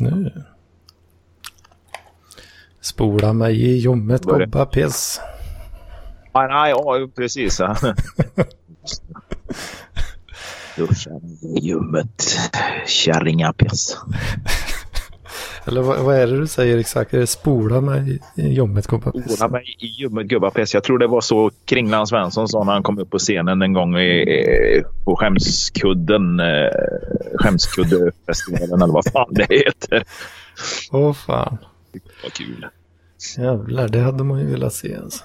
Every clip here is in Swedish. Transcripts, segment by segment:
Nu. Spola mig i ljummet Börja. gobba piss. Nej, nej, ja, precis. Duscha i ljummet. Kärringapiss. Eller vad, vad är det du säger exakt? Är det spola mig i ljummet gobba piss? Spola mig i ljummet gubbapiss. Jag tror det var så Kringland Svensson sa när han kom upp på scenen en gång i, på Skämskudden. Eh, Skämskuddefestivalen eller vad fan det heter. Åh fan. Vad kul. Jävlar, det hade man ju velat se alltså.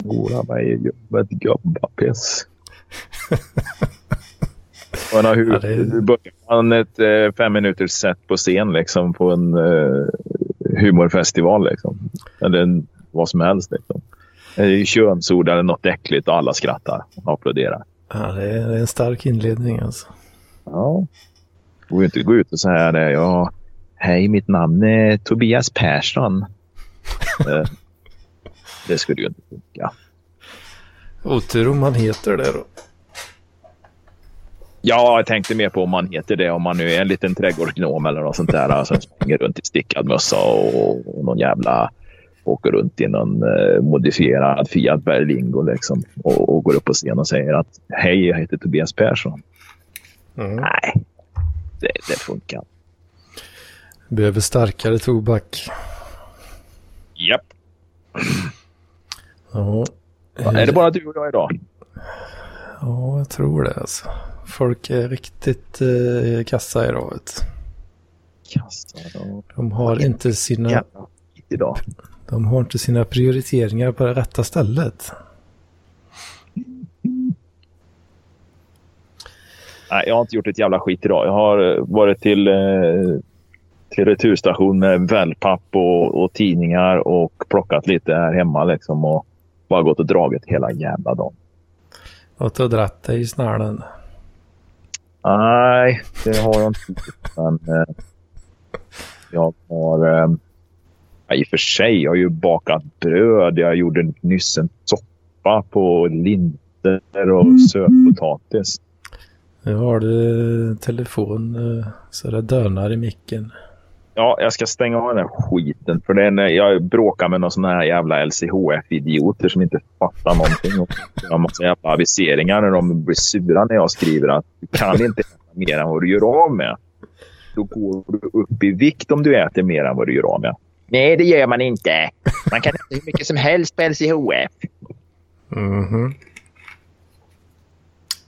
Spola mig i ljummet gubbapiss. Jag menar, hur, Ja, det är- hur börjar man ett eh, fem minuters set på scen liksom, på en eh, humorfestival? Liksom? Eller en, vad som helst. Liksom. Könsord eller något äckligt och alla skrattar och applåderar. Ja, det är, det är en stark inledning alltså. Ja. Det går ju inte att gå ut och säga det. Ja, hej, mitt namn är Tobias Persson. Eh, det skulle ju inte funka. Otur om man heter det då. Ja, jag tänkte mer på om man heter det. Om man nu är en liten trädgårdsgnom eller något sånt där. Som springer runt i stickad mössa och, någon jävla åker runt i någon eh, modifierad Fiat Berlingo liksom. Och, och går upp på scen och säger att hej, jag heter Tobias Persson. Mm. Nej, det, det funkar. Behöver starkare tobak. Japp. Ja. Är det bara du och jag idag? Ja, jag tror det alltså. Folk är riktigt eh, kassa idag. Vet. du. Och De har inte sina, jävla idag. de har inte sina prioriteringar på det rätta stället. Nej, jag har inte gjort ett jävla skit idag. Jag har eh, varit till, eh, till returstation med wellpapp och, och tidningar och plockat lite här hemma liksom och bara gått och dragit hela jävla dagen. Och och dratt dig i snarlen. Nej, det har jag inte. Men eh, jag har... Eh, I och för sig, jag har ju bakat bröd. Jag gjorde nyss en soppa på linser och sötpotatis. Nu har du telefon eh, så det dönar i micken. Ja, jag ska stänga av den här skiten. För den, jag bråkar med någon sån här jävla LCHF-idioter som inte fattar någonting. Och jag har massa jävla aviseringar när de blir sura när jag skriver att du kan inte äta mer än vad du gör av med. Då går du upp i vikt om du äter mer än vad du gör av med. Nej, det gör man inte. Man kan äta hur mycket som helst på LCHF. Mhm.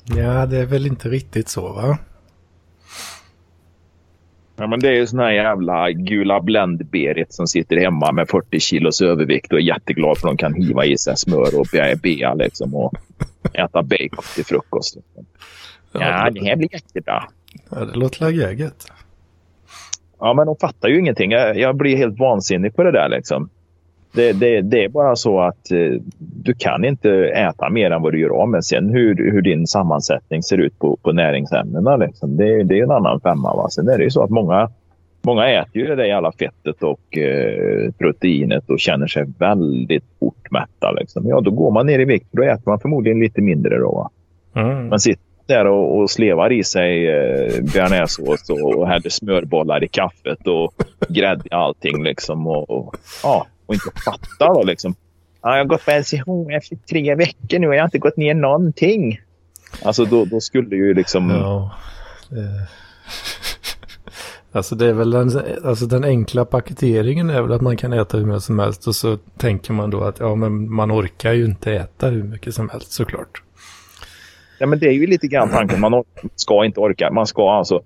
Ja, det är väl inte riktigt så va? Ja, men det är ju sån här jävla gula Blend-Berit som sitter hemma med 40 kilos övervikt och är jätteglad för att de kan hiva i sig smör och bea, bea liksom och äta bacon till frukost. Liksom. Ja, det här blir jättebra. Ja, det låter läget. Ja, men de fattar ju ingenting. Jag, jag blir helt vansinnig på det där. Liksom. Det, det, det är bara så att eh, du kan inte äta mer än vad du gör av med. Sen hur, hur din sammansättning ser ut på, på näringsämnena, liksom. det, det är en annan femma. Va? Sen är det ju så att många, många äter ju det där jävla fettet och eh, proteinet och känner sig väldigt fort mätta. Liksom. Ja, då går man ner i vikt. Då äter man förmodligen lite mindre. Då? Mm. Man sitter där och, och slevar i sig eh, bearnaisesås och, och häller smörbollar i kaffet och grädde i allting. Liksom, och, och, ja, och inte fattar då liksom. Ja, jag har gått på LCHF i tre veckor nu och jag har inte gått ner någonting. Alltså då, då skulle ju liksom... Ja. Det... Alltså det är väl den, alltså den enkla paketeringen är väl att man kan äta hur mycket som helst och så tänker man då att ja men man orkar ju inte äta hur mycket som helst såklart. Ja, men det är ju lite grann tanken. Man ska inte orka. Man ska alltså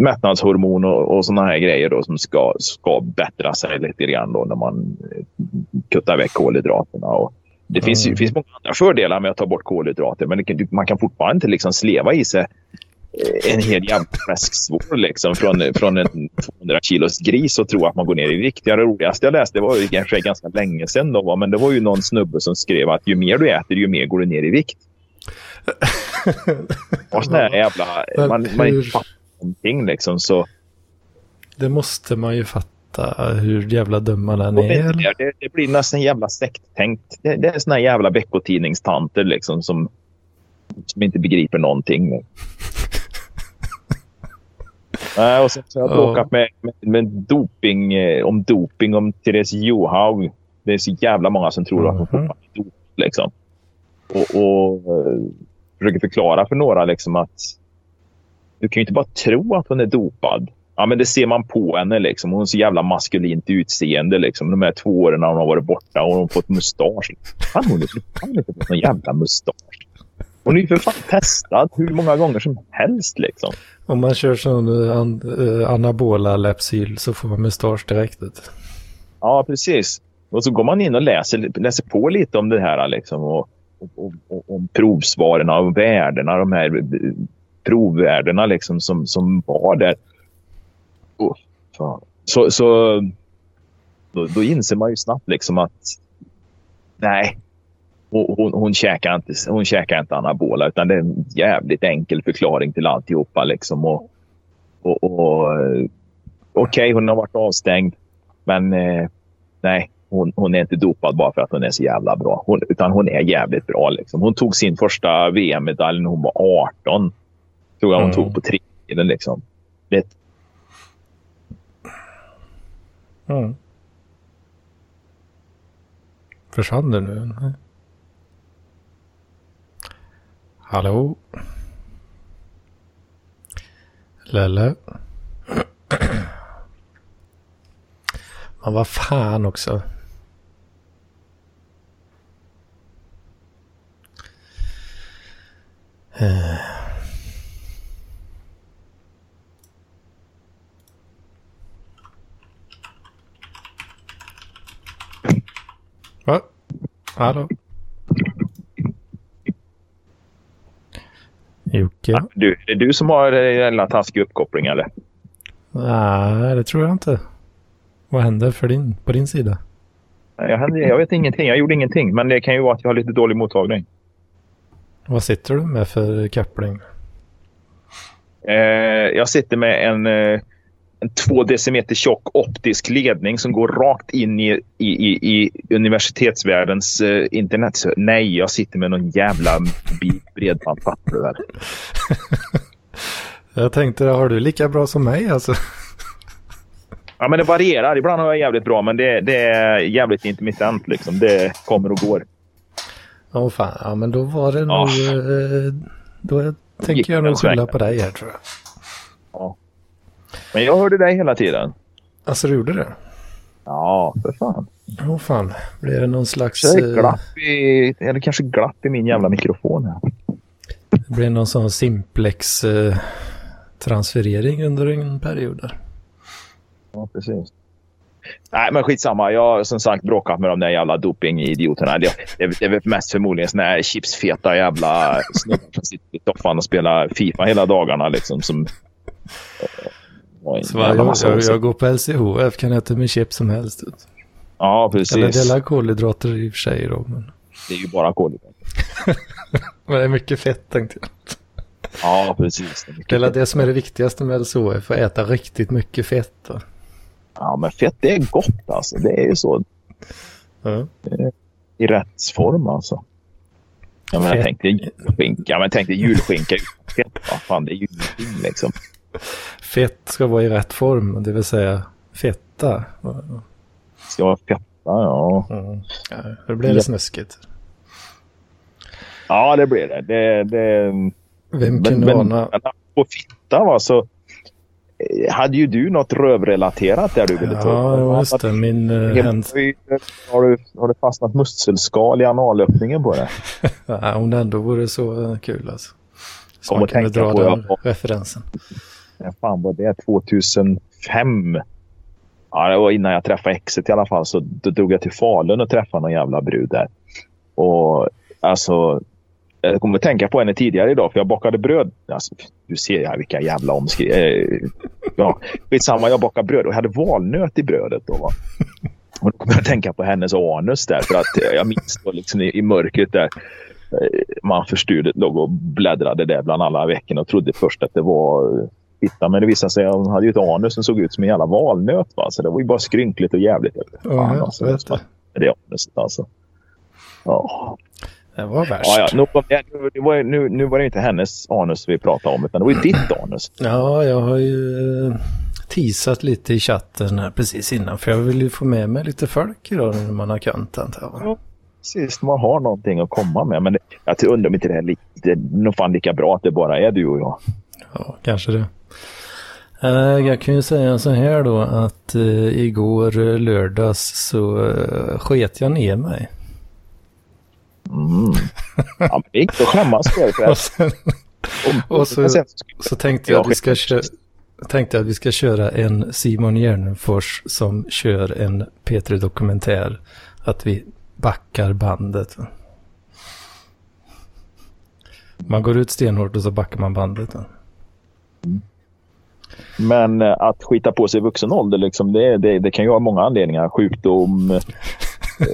mättnadshormon och, och såna här grejer då som ska, ska bättra sig lite grann då när man eh, kuttar väck kolhydraterna. Och det finns, Mm. finns många andra fördelar med att ta bort kolhydrater men det, kan- man kan fortfarande inte liksom sleva i sig eh, en hel jävla fläsksvår liksom från, från en 200 kilos gris och tro att man går ner i vikt. Det roligaste jag läste var ju kanske ganska länge sedan då, men det var ju någon snubbe som skrev att ju mer du äter ju mer går du ner i vikt. Och sån här jävla... Man, man fattar någonting liksom så... Det måste man ju fatta hur jävla dum man än är. Det, det, blir nästan jävla sekttänkt. Det, det är såna jävla veckotidningstanter liksom som, som inte begriper någonting. Nej, och sen så har jag bråkat med, med, med, doping, eh, om doping om Therese Johaug. Det är så jävla många som tror att hon fortfarande är dop, liksom. Och, och uh, försöker förklara för några liksom att du kan ju inte bara tro att hon är dopad. Ja, men det ser man på henne. Liksom. Hon har så jävla maskulint utseende. Liksom. De här två åren hon har varit borta och hon har fått mustasch. Fan, hon har inte fått någon jävla mustasch. Hon är ju för fan testad hur många gånger som helst. Liksom. Om man kör sån uh, anabola läppsyl så får man mustasch direkt. Ja, precis. Och så går man in och läser, läser på lite om det här. Liksom, och, och, och, om provsvaren och värdena. De här provvärdena liksom, som, som var där. Oh, så så då, då inser man ju snabbt liksom att nej, hon, hon, hon, käkar inte, hon käkar inte anabola utan det är en jävligt enkel förklaring till alltihopa. Liksom. Och, och, och, eh, Okej, okay, hon har varit avstängd men eh, nej, hon, hon, är inte dopad bara för att hon är så jävla bra. Hon, utan hon är jävligt bra. Liksom. Hon tog sin första VM-medalj när hon var 18. Tror jag hon mm. tog på tre liksom. Det... Mm. Försvann det nu? Nej. Hallå? Lelle? Men vad fan också. Uh. Va? Hallå? Jocke? Ja, du, är det du som har en taskig uppkoppling eller? Nej, det tror jag inte. Vad händer för din, på din sida? Jag, jag vet ingenting. Jag gjorde ingenting. Men det kan ju vara att jag har lite dålig mottagning. Vad sitter du med för koppling? Eh, jag sitter med en eh, en två decimeter tjock optisk ledning som går rakt in i, i, i, i universitetsvärldens uh, internet. Så, nej, jag sitter med någon jävla bredband. Fattar du väl? jag tänkte, har du lika bra som mig alltså? ja, men det varierar. Ibland har jag jävligt bra, men det, det är jävligt intermittent liksom. Det kommer och går. Åh oh, fan, ja men då var det nog... Oh. Då tänker jag nog skylla på dig här tror jag. Ja. Men jag hörde dig hela tiden. Alltså du gjorde det? Ja, för fan. Åh oh, fan, blir det någon slags... Det är glapp i, eller kanske glapp i min jävla mikrofon här. Det blir någon sån simplex eh, transferering under en period där. Ja, precis. Nej, men skitsamma. Jag har som sagt bråkat med de där jävla dopingidioterna. Det, det, det är väl mest förmodligen såna här chipsfeta jävla snubbar som sitter i soffan och spelar Fifa hela dagarna. Liksom, som så jag, jag, jag, går på LCHF, kan äta med chip som helst. Ja, precis. Eller dela kolhydrater i och för sig då. Men... Det är ju bara kolhydrater. men det är mycket fett tänkte jag. Ja, precis. Det är, det, som är det viktigaste med LCHF, att äta riktigt mycket fett. Då. Ja, men fett det är gott alltså. Det är ju så. Ja. I rätt form alltså. Ja, men jag tänkte julskinka, men jag tänkte julskinka fett. Fan, det är ju ingenting liksom. Fett ska vara i rätt form, det vill säga fetta. Ska vara fetta, ja. Mm. ja det blir det snuskigt. Ja, det blir det. det, det... Vem kunde men, ana? Men, på fitta va, så eh, hade ju du något rövrelaterat där du ville ta upp. Ja, just det. Min uh, har, du, har du fastnat musselskal i analöppningen på det? ja, om det ändå vore så kul alltså. Så man kunde dra den jag... referensen när fan var det? 2005? Ja, det var innan jag träffade exet i alla fall. Så då drog jag till Falun och träffade någon jävla brud där. Och alltså, jag kommer att tänka på henne tidigare idag för jag bakade bröd. Alltså, du ser här vilka jävla omskrivningar. Eh, ja, skitsamma, jag bakade bröd och jag hade valnöt i brödet. Då, va? Och då kommer jag att tänka på hennes anus där för att jag minns då liksom i, i mörkret där eh, man förstyrde låg och bläddrade där bland alla veckor och trodde först att det var fitta. Men det visade sig att hon hade ju ett anus som såg ut som en jävla valnöt. Va? Så det var ju bara skrynkligt och jävligt. Ja, jag alltså, vet det. det anuset alltså. Ja. Det var värst. Ja, ja. Nu, nu, var, nu, nu var det inte hennes anus vi pratade om, utan det var ju ditt anus. Ja, jag har ju eh, teasat lite i chatten här precis innan. För jag vill ju få med mig lite folk idag när man har content. Här, va? Ja. Precis, man har någonting att komma med. Men det, jag undrar om inte det är lite, det är nog fan lika bra att det bara är du och jag. Ja, kanske det. Eh, Jag kan ju säga så här då att eh, igår lördags så eh, sket jag ner mig. Mm. Ja, det inte att skämmas för. Och sen, och så- så tänkte jag att vi ska köra tänkte jag att vi ska köra en Simon Gärdenfors som kör en P3 Dokumentär. Att vi backar bandet. Man går ut stenhårt och så backar man bandet. Men eh, att skita på sig i vuxen ålder, liksom, det, det, det kan ju ha många anledningar. Sjukdom, eh,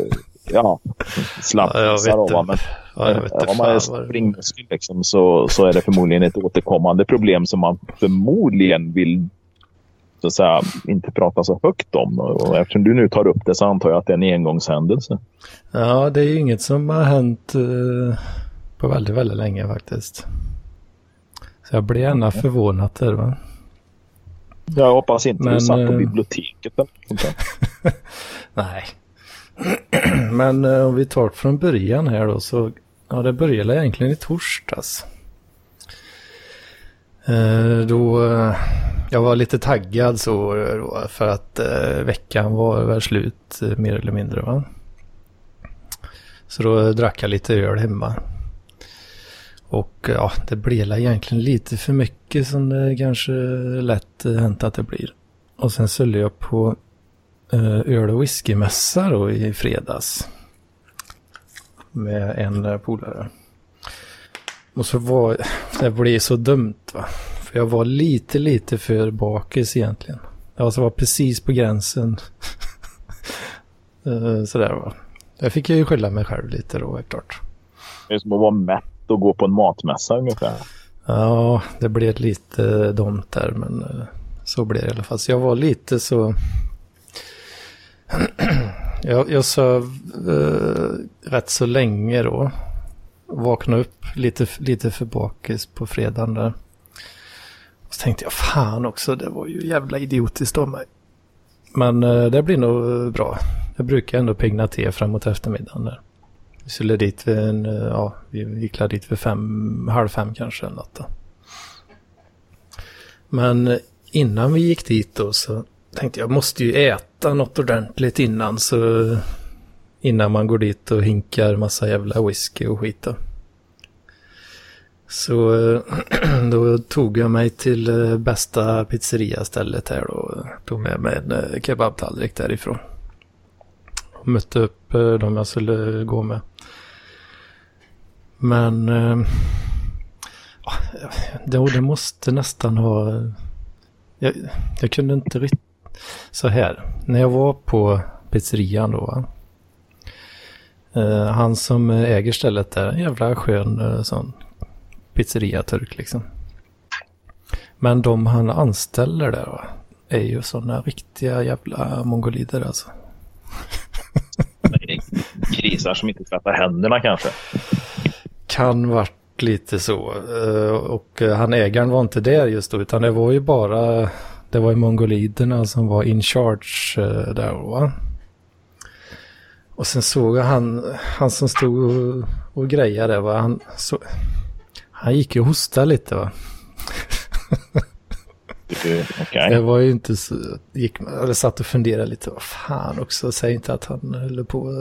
ja, Ja, jag slappisar. vet och vad, inte. men, Ja, jag vet inte om man är springmuskel liksom, så, så är det förmodligen ett återkommande problem som man förmodligen vill så att säga, inte prata så högt om. Och eftersom du nu tar upp det så antar jag att det är en engångshändelse. Ja, det är ju inget som har hänt eh, på väldigt, väldigt länge faktiskt. Så jag blir gärna förvånad där va. Jag hoppas inte Men, du satt på eh, biblioteket. Nej. Men eh, om vi tar det från början här då så, ja det började egentligen i torsdags. Eh, då, jag var lite taggad så då, för att veckan var väl slut mer eller mindre va. Så då drack jag lite öl hemma. Och ja, det blir väl egentligen lite för mycket som det kanske lätt eh, hänt att det blir. Och sen sålde jag på eh, öl och whiskymässa då i fredags. Med en eh, polare. Och så var det blev så dumt va. För jag var lite, lite för bakis egentligen. Jag var precis på gränsen. Eh, sådär va. Jag fick ju skylla mig själv lite då, helt klart. Det är som att vara mätt och gå på en matmässa ungefär. Ja, det blev lite dumt där, men eh, så blev det i alla fall. Så jag var lite så... jag, jag söv eh, rätt så länge då. Vaknade upp lite, lite för bakis på fredagen där. Och så tänkte jag, fan också, det var ju jävla idiotiskt av mig. Men eh, det blir nog bra. Jag brukar ändå pigna till framåt eftermiddagen där. Vi skulle dit vid en, eh, ja, vi gick la dit vid fem, halv fem kanske eller något då. Men eh, innan vi gick dit då så tänkte jag måste ju äta något ordentligt innan så eh, innan man går dit och hinkar massa jävla whisky och skit då. Så då tog jag mig till bästa bästa pizzeriastället här då. Tog med mig en kebabtallrik därifrån. Och mötte upp de jag skulle gå med. Men eh, det, det måste nästan ha... Jag, jag kunde inte riktigt... Så här, när jag var på pizzerian då. Eh, han som äger stället där, en jävla skön eh, sån pizzeria-turk liksom. Men de han anställer där va, är ju sådana riktiga jävla mongolider alltså. Grisar som inte tvättar händerna kanske. Kan varit lite så. Eh, Och eh, han ägaren var inte där just då, utan det var ju bara, det var ju mongoliderna som var in charge eh, där va. Och sen såg jag han, han som stod och, och grejade va, han, så, han gick ju och hostade lite va. Okej. Jag var ju inte så, gick, eller satt och funderade lite, vad fan också, säg inte att han höll på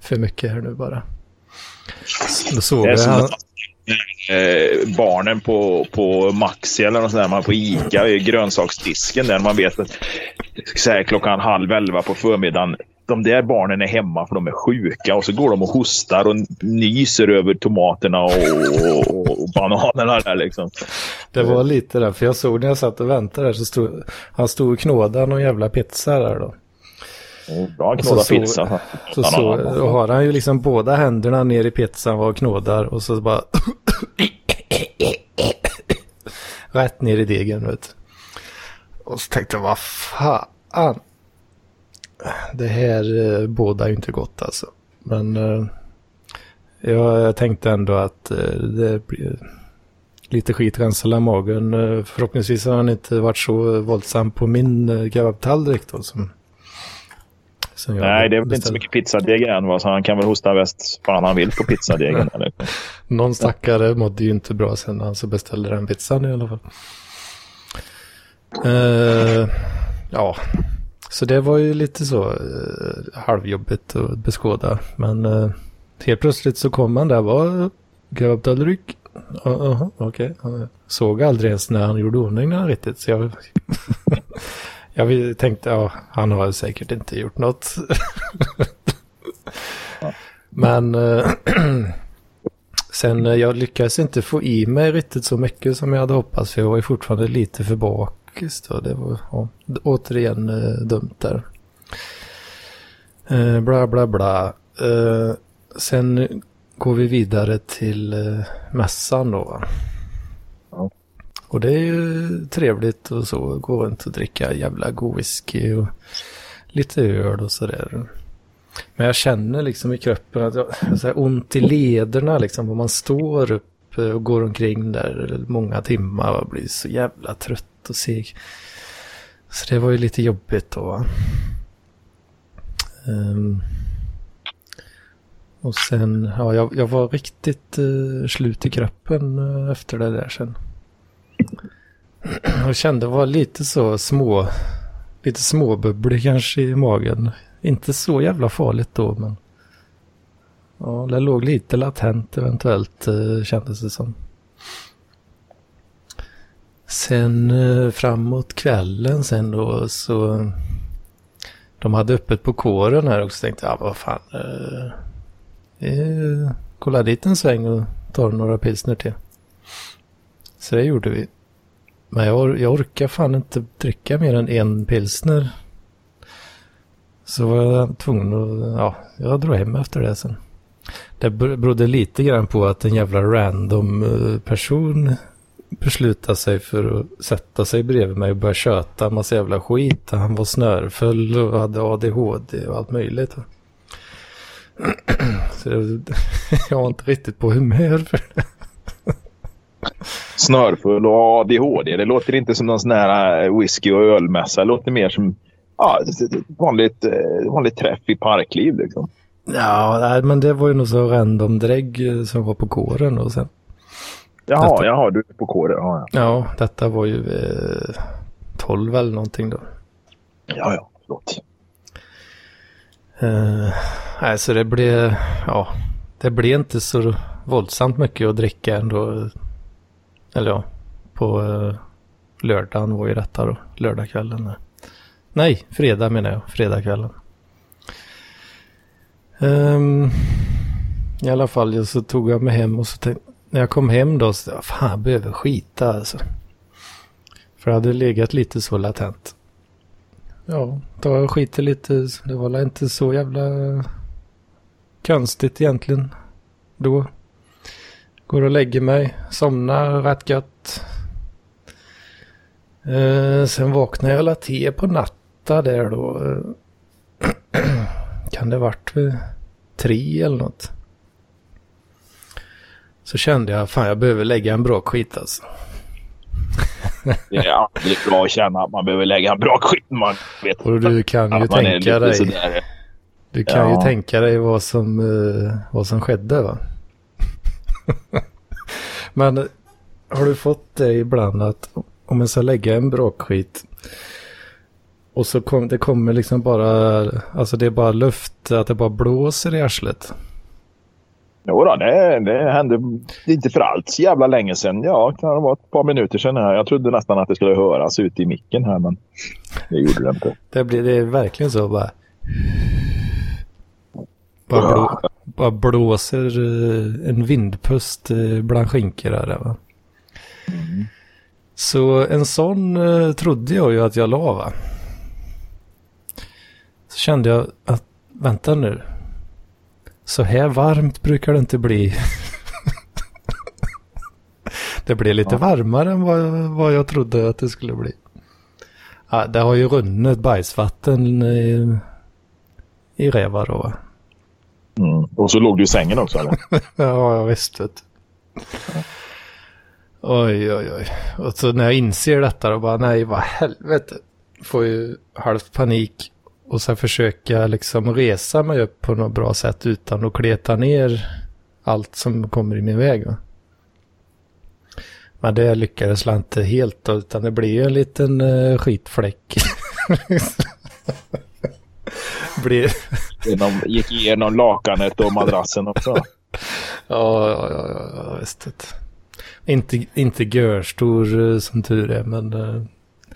för mycket här nu bara. Då såg Det är som att eh, barnen på, på Maxi eller något sånt där, man på Ica i grönsaksdisken där man vet att så här, klockan halv elva på förmiddagen de där barnen är hemma för de är sjuka och så går de och hostar och nyser över tomaterna och, och, och bananerna där liksom. Det var lite där, för jag såg när jag satt och väntade där så stod han stod och knådade någon jävla pizza där då. Bra så knåda så- pizza. Så, så och har han ju liksom båda händerna ner i pizzan och knådar och så bara... rätt ner i degen. Vet. Och så tänkte jag, vad fan. Det här eh, bådar ju inte gott alltså. Men eh, jag tänkte ändå att eh, det blir lite skitrensel i magen. Eh, förhoppningsvis har han inte varit så våldsam på min eh, kebabtallrik då som Nej, det är väl inte så mycket pizzadeg än va? så han kan väl hosta väst fan han vill på pizzadegen. eller? Någon stackare mådde ju inte bra sen när han så beställde den pizzan i alla fall. Uh, ja, så det var ju lite så uh, halvjobbigt att beskåda. Men uh, helt plötsligt så kom han där, var kebabtallrik Uh, Okej. Okay. Såg aldrig ens när han gjorde ordning riktigt. Så jag, jag tänkte, ja, han har säkert inte gjort något. Men äh, sen eh, jag lyckades inte få i mig riktigt så mycket som jag hade hoppats. För jag var ju fortfarande lite för bakis. Då. Det var ja, återigen äh, dumt där. Äh, bla bla bla. sen går vi vidare till eh, mässan då. Och det är ju trevligt och så. Gå runt och dricka jävla god whisky och lite öl och sådär. Men jag känner liksom i kroppen att jag har ont i lederna liksom. Om man står upp och går omkring där många timmar och blir så jävla trött och seg. Så det var ju lite jobbigt då. Um, och sen, ja, jag, jag var riktigt uh, slut i kroppen uh, efter det där sen. Jag kände det var lite så små, lite småbubblig kanske i magen. Inte så jävla farligt då, men. Ja, det låg lite latent eventuellt eh, kändes det som. Sen eh, framåt kvällen sen då så. De hade öppet på kåren här också tänkte jag, vad fan. Eh, eh, kolla dit en sväng och tar några pilsner till. Så det gjorde vi. Men jag, jag orkar fan inte dricka mer än en pilsner. Så var jag tvungen att, ja, jag drog hem efter det sen. Det berodde lite grann på att en jävla random eh, person beslutade sig för att sätta sig bredvid mig och börja köta en massa jävla skit. Han var snörfull och hade ADHD och allt möjligt. Så jag var inte riktigt på humör för det. Snörfull och ADHD. Det låter inte som någon sån här eh, whisky och ölmässa. Det låter mer som ja, vanligt, eh, vanligt träff i parkliv. Liksom. Ja, men det var ju något så random drägg eh, som var på kåren och sen. Jaha, detta... jaha, du är på kåren. Ja, ja. ja, detta var ju eh, 12 eller någonting då. Ja, ja, förlåt. Uh, nej, så det blev, ja, det blev inte så våldsamt mycket att dricka ändå. Eller ja, på uh, lördagen var ju detta då, lördagskvällen. Nej, fredag menar jag, fredagskvällen. Um, I alla fall så tog jag mig hem och så tänkte, när jag kom hem då så, jag, fan jag behöver skita alltså. För jag hade legat lite så latent. Ja, då och skiter lite. Det var väl inte så jävla konstigt egentligen då. Går och lägger mig, somnar rätt gött. Eh, sen vaknar jag alla tio på natta där då. kan det varit vid tre eller något. Så kände jag, fan jag behöver lägga en bra skit alltså. Det är aldrig bra att känna att man behöver lägga en bra skit. Man vet Och du kan ju tänka dig. Sådär. Du kan ja. ju tänka dig vad som, uh, vad som skedde va? Men har du fått det ibland att om man ska lägga en brakskit och så kom, det kommer liksom bara, alltså det är bara luft, att det bara blåser i arslet. Jo då, det, det hände inte för allt så jävla länge sedan. Ja, kan det vara ett par minuter sedan. Här. Jag trodde nästan att det skulle höras ute i micken här, men det gjorde det inte. Det, blir, det är verkligen så bara. Bara, blå, bara blåser eh, en vindpust eh, bland skinkor här. Va? Mm. Så en sån uh, trodde jag ju att jag la va. Så kände jag att vänta nu. Så här varmt brukar det inte bli. det blev lite Ja. varmare än vad, vad jag trodde att det skulle bli. Ja, det har ju runnit bajsvatten i, i Reva då. va? Mm. Och så låg du i sängen också eller? Ja, jag visste det. Oj, oj, oj. Och så när jag inser detta då bara, nej, vad helvete. Får ju halvt panik. Och sen försöka liksom resa mig upp på något bra sätt utan att kleta ner allt som kommer i min väg. Va? Men det lyckades jag inte helt då, utan det blev ju en liten uh, skitfläck. blev, Genom, gick igenom lakanet och madrassen också. Ja, ja, ja, ja, visst. Inte, inte görstor eh, som tur är, men eh,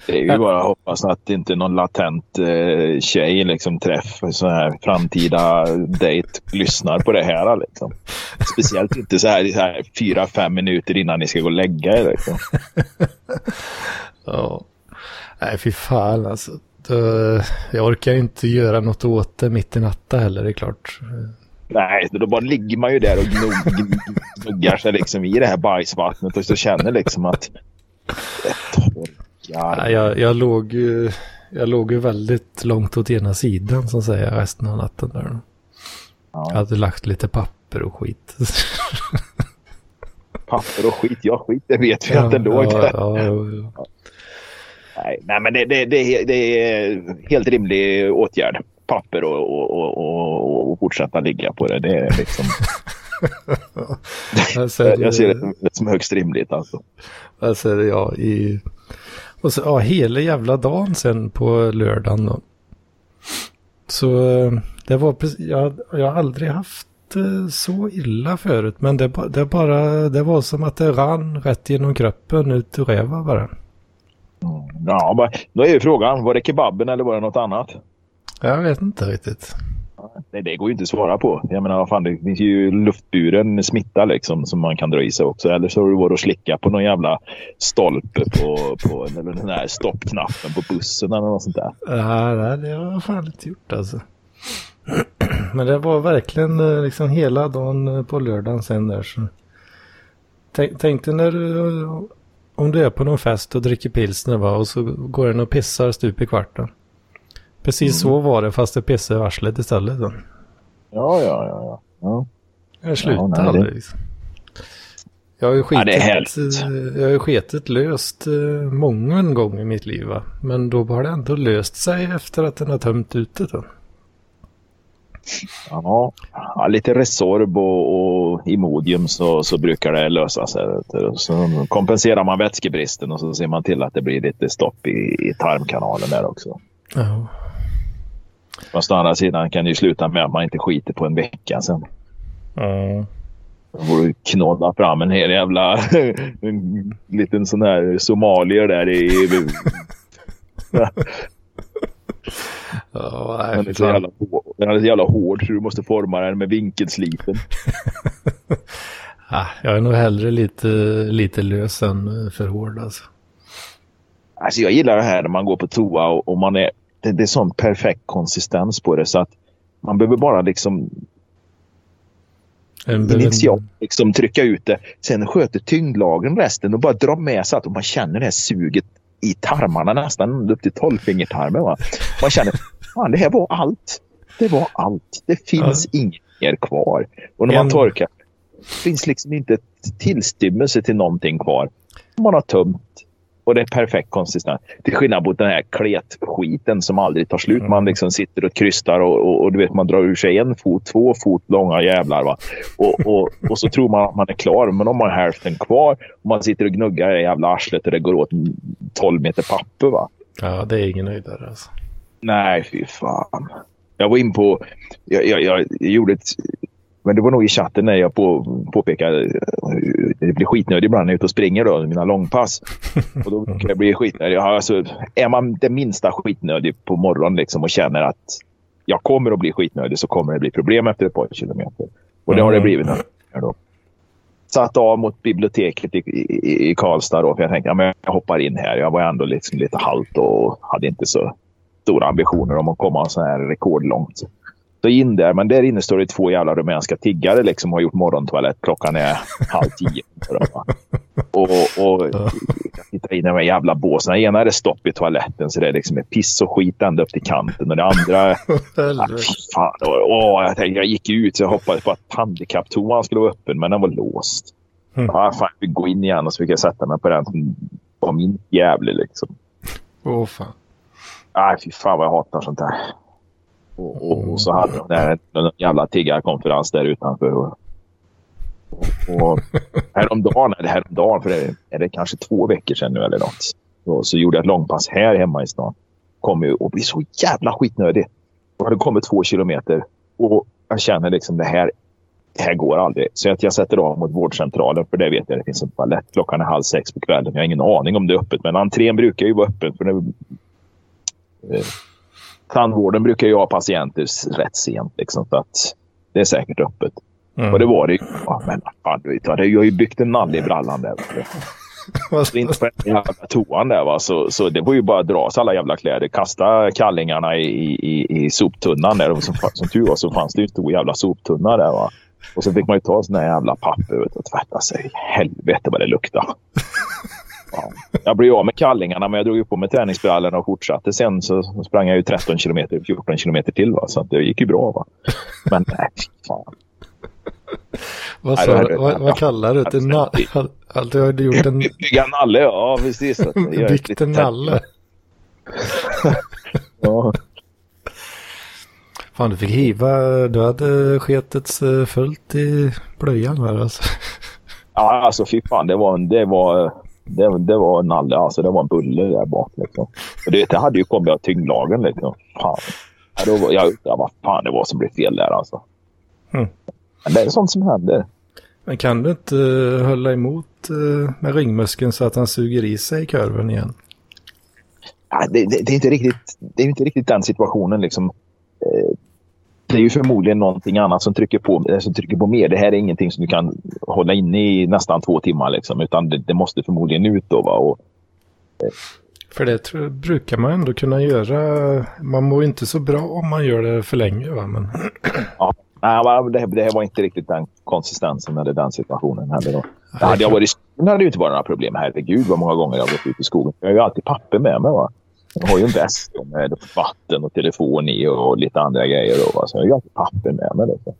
Det är ju bara att hoppas att det inte är någon latent eh, tjej, liksom, träff, sån här framtida dejt, lyssnar på det här. Liksom. Speciellt inte så här, så här fyra, fem minuter innan ni ska gå och lägga er. Liksom. ja. Nej, fy fan alltså. Då, jag orkar inte göra något åt det mitt i natten heller, det är klart. Nej, då bara ligger man ju där och gnugg, gnuggar sig liksom i det här bajsvattnet och så känner liksom att det torkar. Nej, jag, jag, låg ju, jag låg ju väldigt långt åt ena sidan, som säger resten av natten där. Ja. Jag hade lagt lite papper och skit. Papper och skit, ja skit det vet vi att det låg ja, där. ja, ja, ja. Nej, nej men det, det, det, är- det är helt rimlig åtgärd. Papper och, och, och, och, fortsätta ligga på det. Det är liksom, Alltså, jag, jag ser det som högst rimligt alltså. Alltså ja, i... Och så, ja, hela jävla dagen sen på lördagen då. Så det var precis, jag, jag har aldrig haft eh, så illa förut. Men det, det bara, det var som att det rann rätt genom kroppen ut ur räva bara. Ja, men då är ju frågan, var det kebaben eller var det något annat? Jag vet inte riktigt. Nej, det går ju inte att svara på. Jag menar, vad fan, det finns ju luftburen smitta liksom som man kan dra i sig också. Eller så du varit och slicka på någon jävla stolpe på, på eller den här stoppknappen på bussen eller något sånt där. Nej, nej, det har jag fan inte gjort alltså. Men det var verkligen eh, liksom hela dagen eh, på lördagen sen där så. Tänk, tänk dig när du, om du är på någon fest och dricker pilsner va och så går den och pissar stup i kvarten. Precis så var det fast det pissade i arslet istället. Då. Ja, ja, ja. ja. ja. Jag nej, det- aldrig. Liksom. Jag har ju Ja, skitit, eh, jag har skitit löst eh, många en gång i mitt liv va. Men då har det ändå löst sig efter att den har tömt ut det. Då. Ja, lite Resorb och, och Imodium så, så brukar det lösa sig. Så kompenserar man vätskebristen och så ser man till att det blir lite stopp i, i tarmkanalen där också. Ja. Fast å andra sidan kan det ju sluta med att man inte skiter på en vecka sen. Ja. Då du knåda fram en hel jävla en liten sån här somalier där i... Nej, Den är så jävla, hår- den är så jävla hård så du måste forma den med vinkelslipen. Ah, jag är nog hellre lite, lite lös än för hård alltså. Alltså jag gillar det här när man går på toa och, och man är... Det, det är sån perfekt konsistens på det så att man behöver bara liksom initialt liksom trycka ut det. Sen sköter tyngdlagen resten och bara dra med sig att man känner det här suget i tarmarna nästan upp till tolvfingertarmen. Va? Man känner fan det här var allt. Det var allt. Det finns inget mer kvar. Och när man En- torkar finns liksom inte ett tillstymmelse till någonting kvar. Man har tömt och det är perfekt konsistens. Till skillnad mot den här kletskiten som aldrig tar slut. Man liksom sitter och krystar och, och, och du vet man drar ur sig en fot, två fot långa jävlar. Va? Och, och, och så tror man att man är klar, men om man har hälften kvar och man sitter och gnuggar i jävla arslet och det går åt 12 meter papper. Va? Ja, det är ingen höjdare alltså. Nej, fy fan. Jag var in på... Jag, jag, jag gjorde ett... Men det var nog i chatten när jag på, påpekade eh, det blir skitnödig ibland när jag är ute och springer då, mina långpass. Och då kan jag bli skitnödig. Alltså, är man det minsta skitnödig på morgonen liksom och känner att jag kommer att bli skitnödig så kommer det bli problem efter ett par kilometer. Och det har det Mm. blivit. Då. Satt av mot biblioteket i, i, i Karlstad då, för jag tänkte ja, jag hoppar in här. Jag var ändå liksom lite halt och hade inte så stora ambitioner om att komma så här rekordlångt. Så in där, men där inne står det två jävla rumänska tiggare liksom och har gjort morgontoalett. Klockan är halv tio. Och, och jag tittar in i de här jävla båsen. Ena är det stopp i toaletten så det är liksom piss och skit ända upp till kanten. Och det andra... ah, fan, och, och, jag, tänkte, jag gick ut och hoppades på att handikapptoan skulle vara öppen men den var låst. Mm. Ah, fan, jag fick gå in igen och så fick jag sätta mig på den som var min jävlig liksom. Åh oh, fan. Nej, fy fan vad jag hatar sånt där. Och, och, och så hade de där en jävla tiggarkonferens där utanför. Och, och häromdagen, eller häromdagen, för det är, är det kanske två veckor sedan nu eller något. Och så gjorde jag ett långpass här hemma i stan. Kom ju och blev så jävla skitnödig. Jag hade kommit två kilometer och jag känner liksom det här, det här går aldrig. Så att jag sätter av mot vårdcentralen för det vet jag det finns en toalett. Klockan är halv sex på kvällen. Jag har ingen aning om det är öppet men entrén brukar ju vara öppen. För det, eh, tandvården brukar ju ha patienter rätt sent. Liksom, så att det är säkert öppet. Mm. Och det var det ju. Ja, men fan, du vet, jag har ju byggt en nalle i brallan där. Så inte på den jävla toan där va. Så, så det var ju bara att dra sig alla jävla kläder. Kasta kallingarna i, i, i soptunnan där. Och som, som tur var så fanns det ju en stor jävla soptunna där va. Och så fick man ju ta sådana jävla papper och tvätta sig. Helvete vad det luktade. Ja. Jag blev av med kallingarna men jag drog på mig träningsbrallorna och fortsatte. Sen så sprang jag ju 13 kilometer, 14 kilometer till. Va? Så det gick ju bra. Va? Men nej, fan. vad, sa, nej, vad, vad kallar du det? Na, du har gjort en... Bygga nalle, ja precis. Byggt en nalle. ja. Fan, du fick hiva. Du hade sketet eh, fullt i blöjan här alltså. Ja, alltså fy fan. Det var, det var, det, det var en nalle. Alltså det var en bulle där bak liksom. Och det, det hade ju kommit av tyngdlagen liksom. Fan. Ja, då var, jag undrar vad fan det var som blev fel där alltså. Mm. Men det är sånt som händer. Men kan du inte uh, hålla emot uh, med ringmuskeln så att han suger i sig kurven igen? Ja, det, det, det, är inte riktigt, det är inte riktigt den situationen. Liksom. Uh, det är ju förmodligen någonting annat som trycker på, som trycker på mer. Det här är ingenting som du kan hålla inne i nästan två timmar. Liksom, utan det, det måste förmodligen ut. Då? Och, för det tror, brukar man ändå kunna göra. Man mår inte så bra om man gör det för länge. Va? Men... Ja, Nej, det, det var inte riktigt den konsistensen eller den situationen heller. Då. Nej, hade jag varit i skogen hade det inte varit några problem. Herregud vad många gånger jag har gått ut i skogen. Jag har ju alltid papper med mig. Va? Jag har ju en väst med vatten och telefon i och lite andra grejer. Då, va? Så jag har ju alltid papper med mig. Då.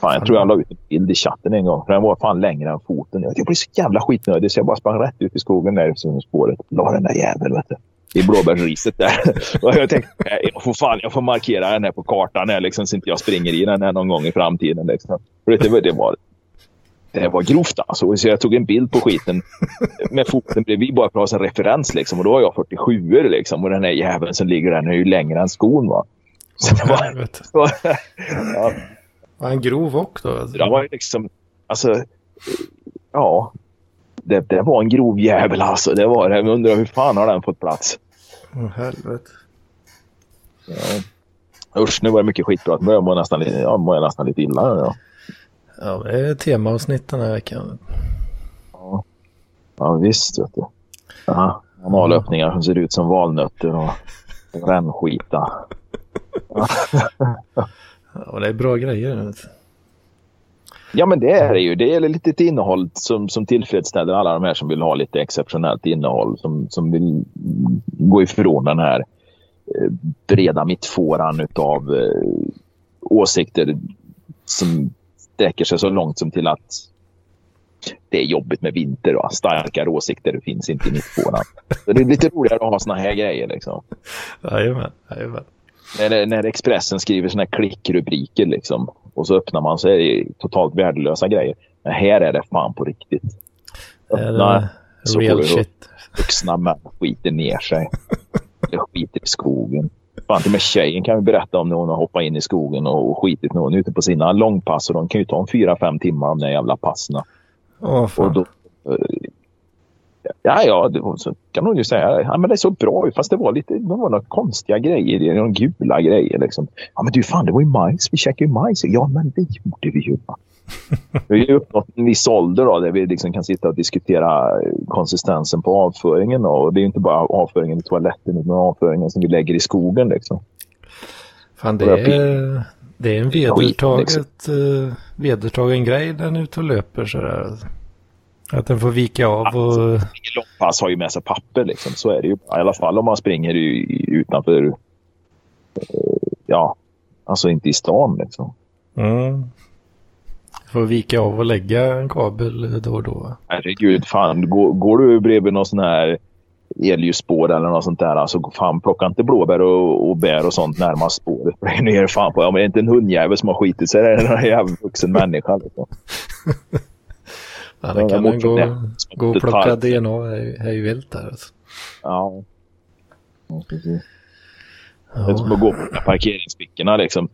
Fan, jag tror jag la ut en bild i chatten en gång. För den var fan längre än foten. Jag blev så jävla skitnödig så jag bara sprang rätt ut i skogen där i spåret. La den där jäveln, vet du i blåbärsriset där. och jag tänkte, jag får, fan, jag får markera den här på kartan här, liksom, så inte jag springer i den här någon gång i framtiden. Liksom. För det, det, var, det var grovt alltså. Så jag tog en bild på skiten med foten bredvid bara för att ha en referens. Liksom. Och då har jag 47 liksom. Och den här jäveln som ligger där är ju längre än skon. Va? Så det var, så, ja. Var han grov också? Alltså. Det var liksom, alltså, ja, det, det var en grov jävel alltså. Det var det. Jag undrar hur fan har den fått plats? Åh oh, helvete. Ja. Usch, nu var det mycket skitprat. Nu mår jag nästan, jag mår nästan lite illa. Ja. Ja, det är temaavsnitt den här veckan. Ja, ja visst vet du. Ja, analöppningar som ser ut som valnötter och rännskita. ja, det är bra grejer. Ja, men det är det ju. Det är lite innehåll som, som tillfredsställer alla de här som vill ha lite exceptionellt innehåll. Som, som vill gå ifrån den här eh, breda mittfåran av eh, åsikter som sträcker sig så långt som till att det är jobbigt med vinter och starkare åsikter finns inte i mittfåran. Så det är lite roligare att ha såna här grejer. Liksom. Jajamän, jajamän. När, när Expressen skriver såna här klickrubriker liksom, och så öppnar man så är det totalt värdelösa grejer. Men här är det fan på riktigt. Öppna så real shit. vuxna män skiter ner sig. Eller skiter i skogen. Fan, till med tjejen kan vi berätta om när hon har hoppat in i skogen och skitit när hon är ute på sina långpass. Och de kan ju ta en fyra, fem timmar de där jävla passen. Åh. Och då, Ja, ja, det så kan hon ju säga. Ja, men det är så bra Fast det var lite det var några konstiga grejer. Några gula grejer liksom. Ja, men du fan, det var ju majs. Vi käkade ju majs. Ja, men det gjorde vi ju. Vi har ju uppnått en viss ålder då, där vi liksom kan sitta och diskutera konsistensen på avföringen. Och det är inte bara avföringen i toaletten utan avföringen som vi lägger i skogen. Liksom. Fan, det är, det är en vedertaget, uh, vedertagen grej den ute och löper sådär. Att den får vika av och... Alltså, långpass har ju med sig papper liksom. Så är det ju. I alla fall om man springer utanför... Eh, ja, alltså inte i stan liksom. Mm. Får vika av och lägga en kabel då och då. Herregud, fan. Går, går du bredvid någon sån här elljusspår eller något sånt där. Alltså fan, plocka inte blåbär och, och bär och sånt närmast spåret. Är fan på. Ja, men det är inte en hundjävel som har skitit sig. Det är en jävla vuxen människa. Liksom. ja, det kan man gå, gå och plocka DNA. Är ju vilt där. Alltså. Ja. ja precis. Ja. Det är som att gå på parkeringsfickorna liksom.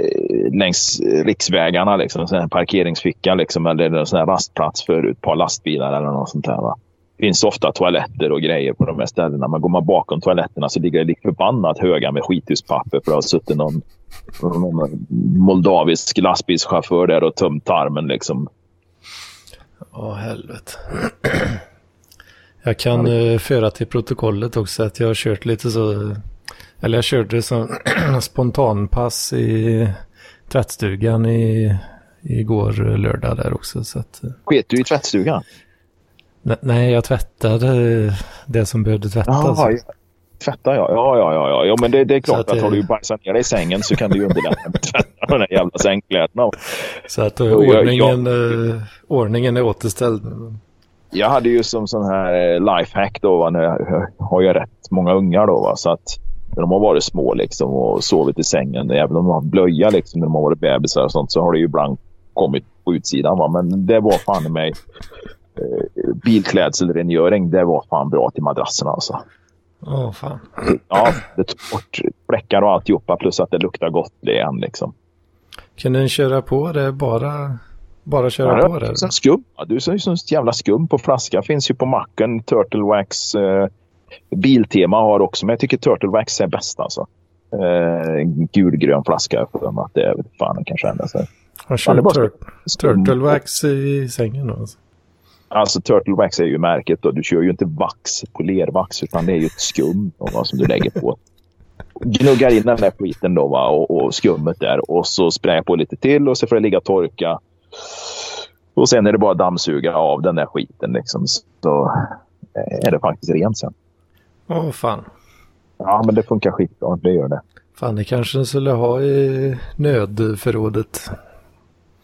Eh, längs riksvägarna. Liksom, en parkeringsficka liksom, eller en sån här rastplats för ett par lastbilar eller något sånt där. Va? finns ofta toaletter och grejer på de här ställena. Men går man bakom toaletterna så ligger det lik förbannat höga med skithuspapper för att har suttit någon, någon moldavisk lastbilschaufför där och tömt tarmen liksom. Åh, helvete. Jag kan uh, föra till protokollet också att jag har kört lite så, eller jag körde som spontanpass i tvättstugan i, igår lördag där också. Så att. Sket du i tvättstugan? Nej, jag tvättade det som behövde tvättas. Jaha, ja. Tvätta ja. Ja, ja, ja. ja. Jo, men det, det är klart att, att har du bajsat ner dig i sängen så kan du ju underlätta med tvätta de där jävla sängkläderna. Så att uh, ordningen, uh, ordningen är återställd. Jag hade ju som sån här eh, lifehack då, va, när jag har ju rätt många ungar då. Va, så att när de har varit små liksom, och sovit i sängen, även om de har blöja liksom, när de har varit bebisar och sånt, så har det ju ibland kommit på utsidan. Va? Men det var fan i mig eh, bilklädselrengöring, det var fan bra till madrasserna alltså. Åh, oh, fan. Ja, det tog bort fläckar och alltihopa plus att det luktar gott igen liksom. Kan den köra på det bara? Bara köra ja, på det? Skum. Ja, du är ju sån jävla skum på flaska. Finns ju på macken. Turtle Wax. Eh, Biltema har också, men jag tycker Turtle Wax är bäst alltså. Eh, gulgrön flaska för att det är fan kanske sig. Han kör tur Turtle Wax i sängen då alltså. Alltså Turtle Wax är ju märket då. Du kör ju inte vax, polervax, utan det är ju ett skum då, som du lägger på. Gnuggar in den där skiten då va? Och, och skummet där och så sprayar på lite till och så får det ligga och torka. Och sen är det bara att dammsuga av den där skiten liksom. Så är det faktiskt rent sen. Åh oh, fan. Ja men det funkar skitbra, det gör det. Fan det kanske skulle ha i nödförrådet.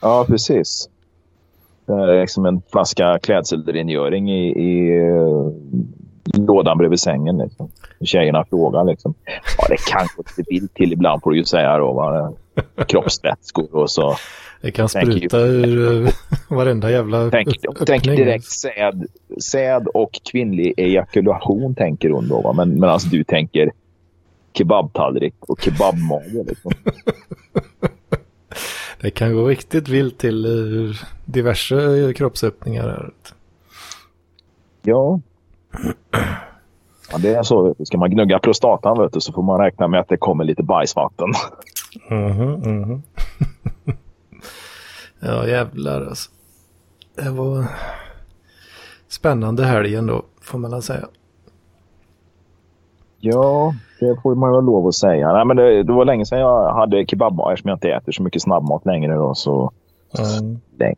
Ja precis. Det är liksom en flaska klädselrengöring i, i lådan bredvid sängen. Liksom. Tjejerna frågar liksom. Ja, det kan gå lite vilt till ibland får du ju säga då. Va? Kroppsvätskor och så. Det kan spruta ur eh, varenda jävla tänk, öppning. Tänk direkt säd, säd och kvinnlig ejakulation tänker hon då. Va? Men, men alltså du tänker kebabtallrik och kebabmage liksom. Det kan gå riktigt vilt till diverse kroppsöppningar. Här. Ja. ja. Det är så. Ska man gnugga prostatan vet du, så får man räkna med att det kommer lite bajsvatten. Mm -hmm, mm -hmm. ja, jävlar alltså. Det var spännande helgen då, får man väl säga. Ja, det får man väl lov att säga. Nej, men det, det var länge sedan jag hade kebabbar eftersom jag inte äter så mycket snabbmat längre. Då, så mm. Det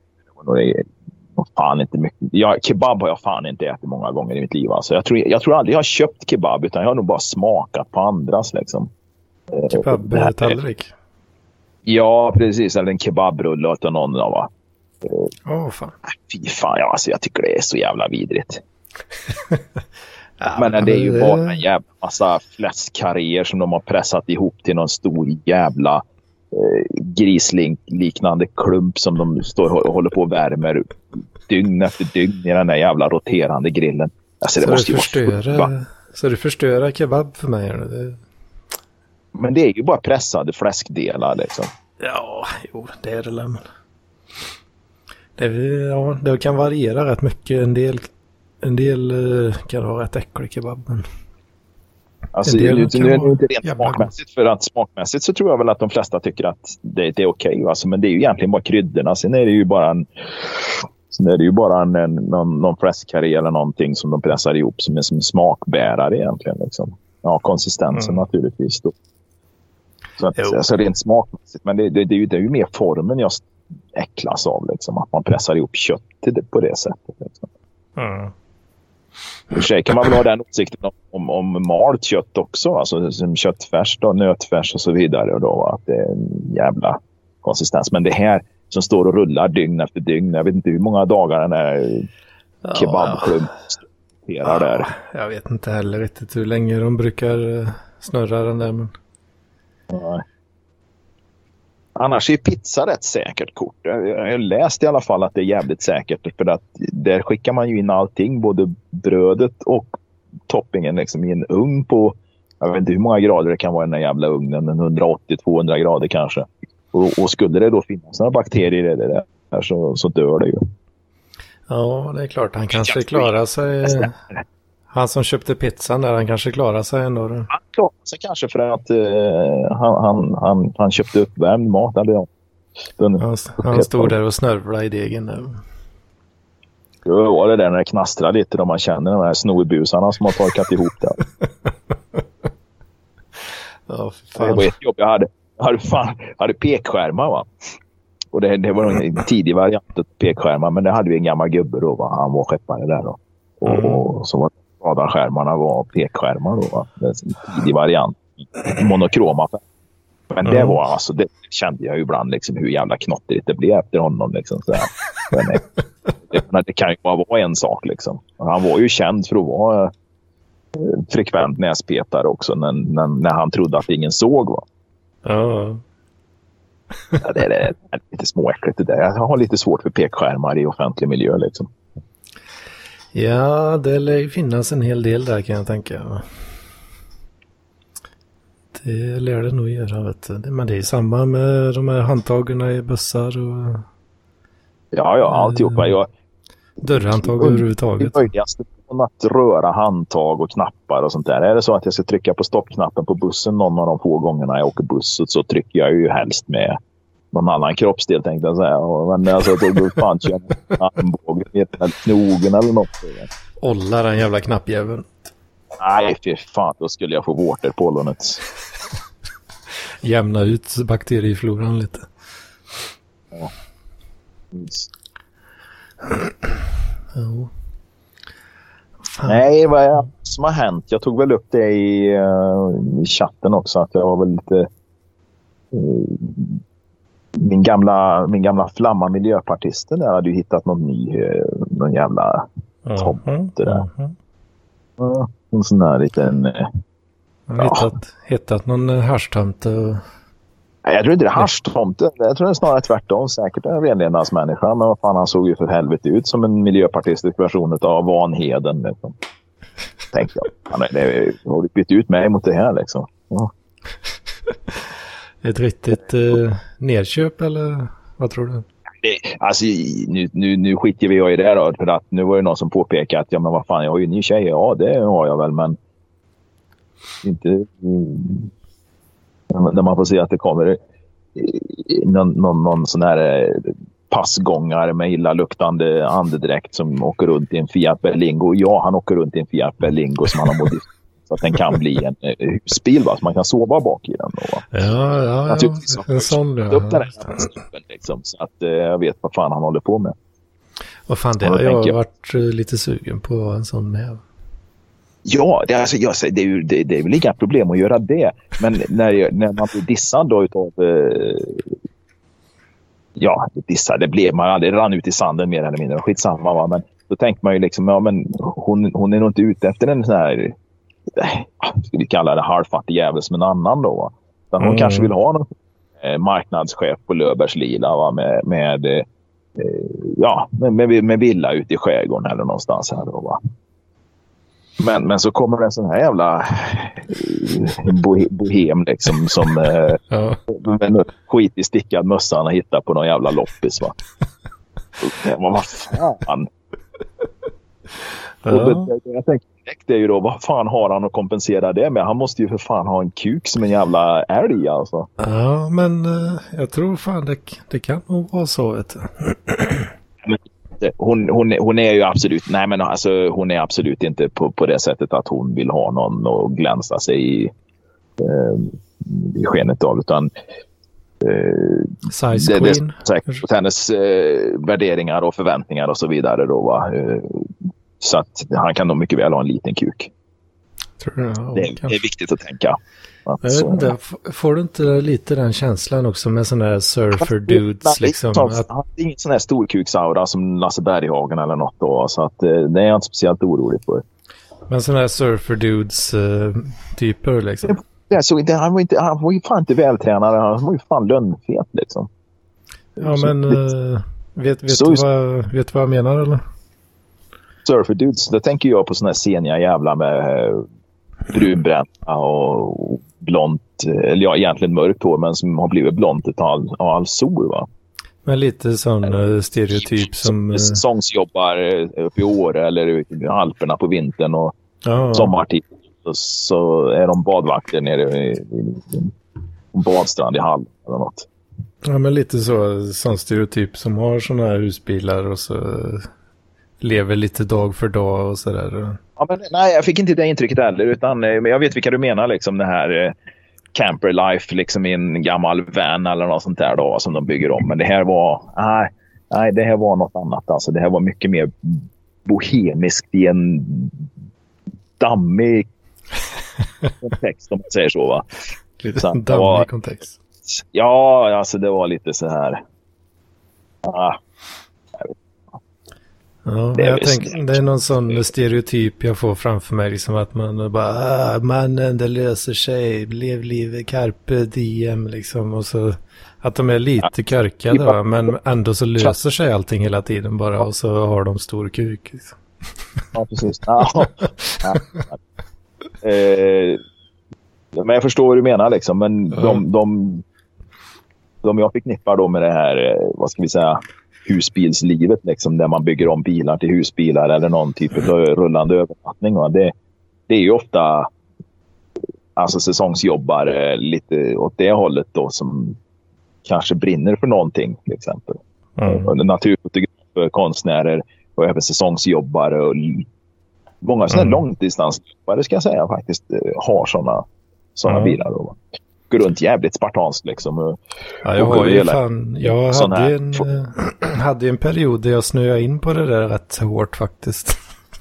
var fan inte mycket. Ja, kebab har jag fan inte ätit många gånger i mitt liv. Alltså. Jag, tror, jag tror aldrig jag har köpt kebab utan jag har nog bara smakat på andras. Liksom. Kebabtallrik? Ja, precis. Eller en kebabrulle åt någon. Va? Åh, oh, fan. Fy fan, ja, alltså, jag tycker det är så jävla vidrigt. Ja, men det är ju bara en jävla massa fläskkarréer som de har pressat ihop till någon stor jävla eh, grisliknande klump som de står och håller på och värmer dygn efter dygn i den där jävla roterande grillen. Alltså, det så, måste du förstöra, så du förstörar kebab för mig? Det... Men det är ju bara pressade fläskdelar liksom. Ja, jo, det är det men... Det, ja, det kan variera rätt mycket. En del en del uh, kan ha rätt äcklig kebab. Men... Alltså, nu, nu är det inte rent smakmässigt. För att smakmässigt så tror jag väl att de flesta tycker att det, det är okej. Okay, alltså, men det är ju egentligen bara kryddorna. Sen är det ju bara en, sen är det ju bara en, en, någon, någon fläskkarré eller någonting som de pressar ihop som är som smakbärare egentligen. Liksom. Ja, konsistensen mm. naturligtvis. Då. Så att, alltså rent smakmässigt. Men det, det, det, är ju, det är ju mer formen jag äcklas av. Liksom, att man pressar ihop kött till det, på det sättet. Liksom. Mm. I och för sig kan man väl ha den åsikten om, om, om malt kött också. Alltså som köttfärs, då, nötfärs och så vidare. Och då, att det är en jävla konsistens. Men det här som står och rullar dygn efter dygn. Jag vet inte hur många dagar den här kebabklump ja, där. Jag vet inte heller riktigt hur länge de brukar eh, snurra den där. Men... Nej. Annars är pizza rätt säkert kort. Jag har läst i alla fall att det är jävligt säkert. För att där skickar man ju in allting. Både brödet och toppingen liksom, i en ugn på... Jag vet inte hur många grader det kan vara i den här jävla ugnen. 180-200 grader kanske. Och, och, skulle det då finnas några bakterier i det där så, så dör det ju. Ja, det är klart. Han kanske klarar sig. Han som köpte pizzan där, han kanske klarar sig ändå. Han klarar sig kanske för att uh, han, han, han, han köpte uppvärmd mat. Eller ja. Den, han, han stod där och snörvlade i degen. Där. Det var det där när det knastrade lite då man känner de här snorbusarna som har torkat ihop det. ja, fan. Det var ett jobb jag hade. Jag hade, fan, hade pekskärmar va. Och det, det var en tidig variant av pekskärmar men det hade vi en gammal gubbe då. Va? Han var skeppare där då. Och, mm. och så var radarskärmarna var pekskärmar då. Va? Det är en tidig variant. Monokroma Men det var alltså, det kände jag ibland liksom hur jävla knottrigt det blev efter honom. Liksom, så men, det, det, kan ju bara vara en sak liksom. Han var ju känd för att vara eh, frekvent näspetare också när, när, när han trodde att ingen såg. Va? Ja. ja det, är, det är lite småäckligt det där. Jag har lite svårt för pekskärmar i offentlig miljö liksom. Ja, det lär finnas en hel del där kan jag tänka. Det lär det nog göra, vet du. Men det är samma med de här handtagen i bussar och... Ja, ja, alltihopa. Jag... Dörrhandtag överhuvudtaget. Det möjligaste att röra handtag och knappar och sånt där. Är det så att jag ska trycka på stoppknappen på bussen någon av de få gångerna jag åker buss så trycker jag ju helst med någon annan kroppsdel tänkte jag säga. Men alltså, då fan kör armbågen eller knogen eller något. Olla den jävla knappjäveln. Nej, fy fan. Då skulle jag få vårtor på ollonet. Jämna ut bakteriefloran lite. Ja. Jo. Nej, vad är som har hänt? Jag tog väl upp det i, uh, i chatten också. Att jag var väl lite... Uh, min gamla, min gamla flamma miljöpartisten där hade ju hittat någon ny, uh, någon jävla tomte där. Mm -hmm. en sån där liten... Uh, ja. hittat, hittat någon haschtomte. Jag tror inte det är haschtomte. Jag tror det är snarare tvärtom. Säkert en renlevnadsmänniska. Men vad fan, han såg ju för helvete ut som en miljöpartistisk version av Vanheden. Liksom. Tänkte jag. Han har bytt ut mig mot det här liksom. Ja. Ett riktigt eh, nedköp eller vad tror du? Det, alltså, nu, nu, nu skiter vi i det då. För att nu var det någon som påpekade att ja, men vad fan, jag har ju en ny tjej. Ja, det har jag väl, men inte... Mm, när man får se att det kommer eh, någon, någon, någon sån här eh, passgångare med illaluktande andedräkt som åker runt i en Fiat Berlingo. Ja, han åker runt i en Fiat Berlingo som han har modifierat så att den kan bli en eh, husbil, va? så man kan sova bak i den. Då, Ja, ja, Naturligtvis, ja. En sån, ja. Upp den liksom, så att eh, jag vet vad fan han håller på med. Vad fan, det har jag, jag varit lite sugen på en sån med. Ja, det, alltså, jag, det, är ju, det, det är väl inga problem att göra det. Men när, när man blir dissad då utav... Eh, ja, dissad, det blev man aldrig. rann ut i sanden mer eller mindre. Skitsamma va. Men då tänker man ju liksom, ja men hon, hon är nog inte ute efter en sån här... Vi kalla det halvfattig jävel som en annan då. Utan hon mm. kanske vill ha någon eh, marknadschef på Löfbergs Lila va? med, med eh, ja, med, med, villa ute i skärgården eller någonstans här då va. Men, men så kommer det en sån här jävla eh, bohem liksom som eh, ja. med skitig stickad mössa han har hittat på någon jävla loppis. Va? Vad fan? Ja. Och jag tänkte direkt är ju då, vad fan har han att kompensera det med? Han måste ju för fan ha en kuk som en jävla älg alltså. Ja, men uh, jag tror fan det, det kan nog vara så. Vet du. Men hon, hon, hon är ju absolut, nej men alltså hon är absolut inte på, på det sättet att hon vill ha någon att glänsa sig i, eh, i skenet av. Utan Eh, Size det, det Queen. är säkert hennes eh, värderingar och förväntningar och så vidare. Då, va? Eh, så att han kan nog mycket väl ha en liten kuk. Du? Ja, Det, är- det är viktigt att tänka. Att, Jag vet så- inte, får du inte lite den känslan också med sådana här surfer dudes liksom? Han Att, har ingen sån här storkuksaura som Lasse Berghagen eller något då. Så att, eh, det är jag inte speciellt orolig för. men sådana här surfer dudes eh, typer liksom. Det, så, det, han, var inte, han var ju fan inte vältränad. Han var ju fan lönnfet liksom. Ja Så men det- eh, vet, vet, Så- du vad, vet du vad jag menar eller? Surfer dudes, då tänker jag på såna här seniga jävlar med eh, brunbränta och blont, eller ja egentligen mörkt hår men som har blivit blont av all, av all sol va. Men lite sån eh, stereotyp som... eh, Säsongsjobbar uppe i Åre eller i Alperna på vintern och ja, sommartid så, är de badvakter nere i, en badstrand i Hall eller något. ja men lite så, sån stereotyp som har såna här husbilar och så lever lite dag för dag och sådär. Ja, men, nej, jag fick inte det intrycket heller. Utan, eh, men jag vet vilka du menar. Liksom, det här eh, camper life liksom, i en gammal van eller något sånt där då, som de bygger om. Men det här var... Nej, nej, det här var något annat. Alltså, det här var mycket mer bohemiskt i en dammig kontext om man säger så. Va? Lite Så, dammig var- kontext. Ja, alltså det var lite så här... Ah, Ja, Det är jag tänker, det är någon sån stereotyp jag får framför mig. Liksom att man bara, ah, mannen det löser sig, lev livet, carpe diem liksom. Och så att de är lite körkade va? men ändå så löser sig allting hela tiden bara. Och så har de stor kuk. Liksom. Ja, precis. Ja. Ja. Eh, men jag förstår vad du menar liksom. Men Ja. de, de, de jag förknippar då med det här, eh, vad ska vi säga, husbilslivet liksom, där man bygger om bilar till husbilar eller någon typ av rullande övernattning. Va? Det, det är ju ofta alltså säsongsjobbare lite åt det hållet då som kanske brinner för någonting till exempel. Mm. Naturfotografer, konstnärer och även säsongsjobbare. Och många sådana Mm. långdistansjobbare ska jag säga faktiskt eh, har sådana såna Ja. bilar. Då. Går runt jävligt spartanskt liksom. Och- Ja, jag har ju fan, jag hade här- en, eh, hade en period där jag snöade in på det där rätt hårt faktiskt.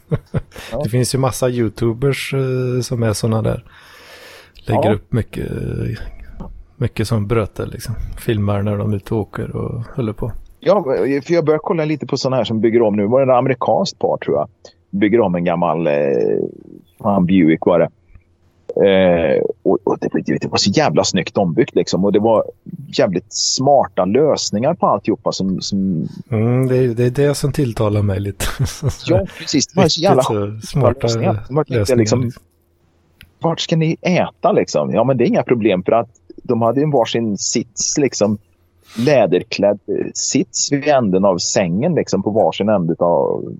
Ja. Det finns ju massa YouTubers eh, som är sådana där. Lägger Ja. upp mycket, mycket som bröter liksom. Filmar när de är ute och åker och håller på. Ja, för jag börjar kolla lite på sådana här som bygger om nu. Var det en amerikanskt par tror jag. Bygger om en gammal eh, fan, Buick var det. Eh, och, och det, det var så jävla snyggt ombyggt liksom. Och det var jävligt smarta lösningar på alltihopa som, som Mm, det, är, det är det som tilltalar mig lite. Ja, precis. Det var så jävla så smarta lösningar. Vart tänkte lösningar. liksom, liksom. Vart ska ni äta liksom? Ja, men det är inga problem för att de hade en varsin sits liksom. Läderklädd eh, sits vid änden av sängen liksom på varsin ände av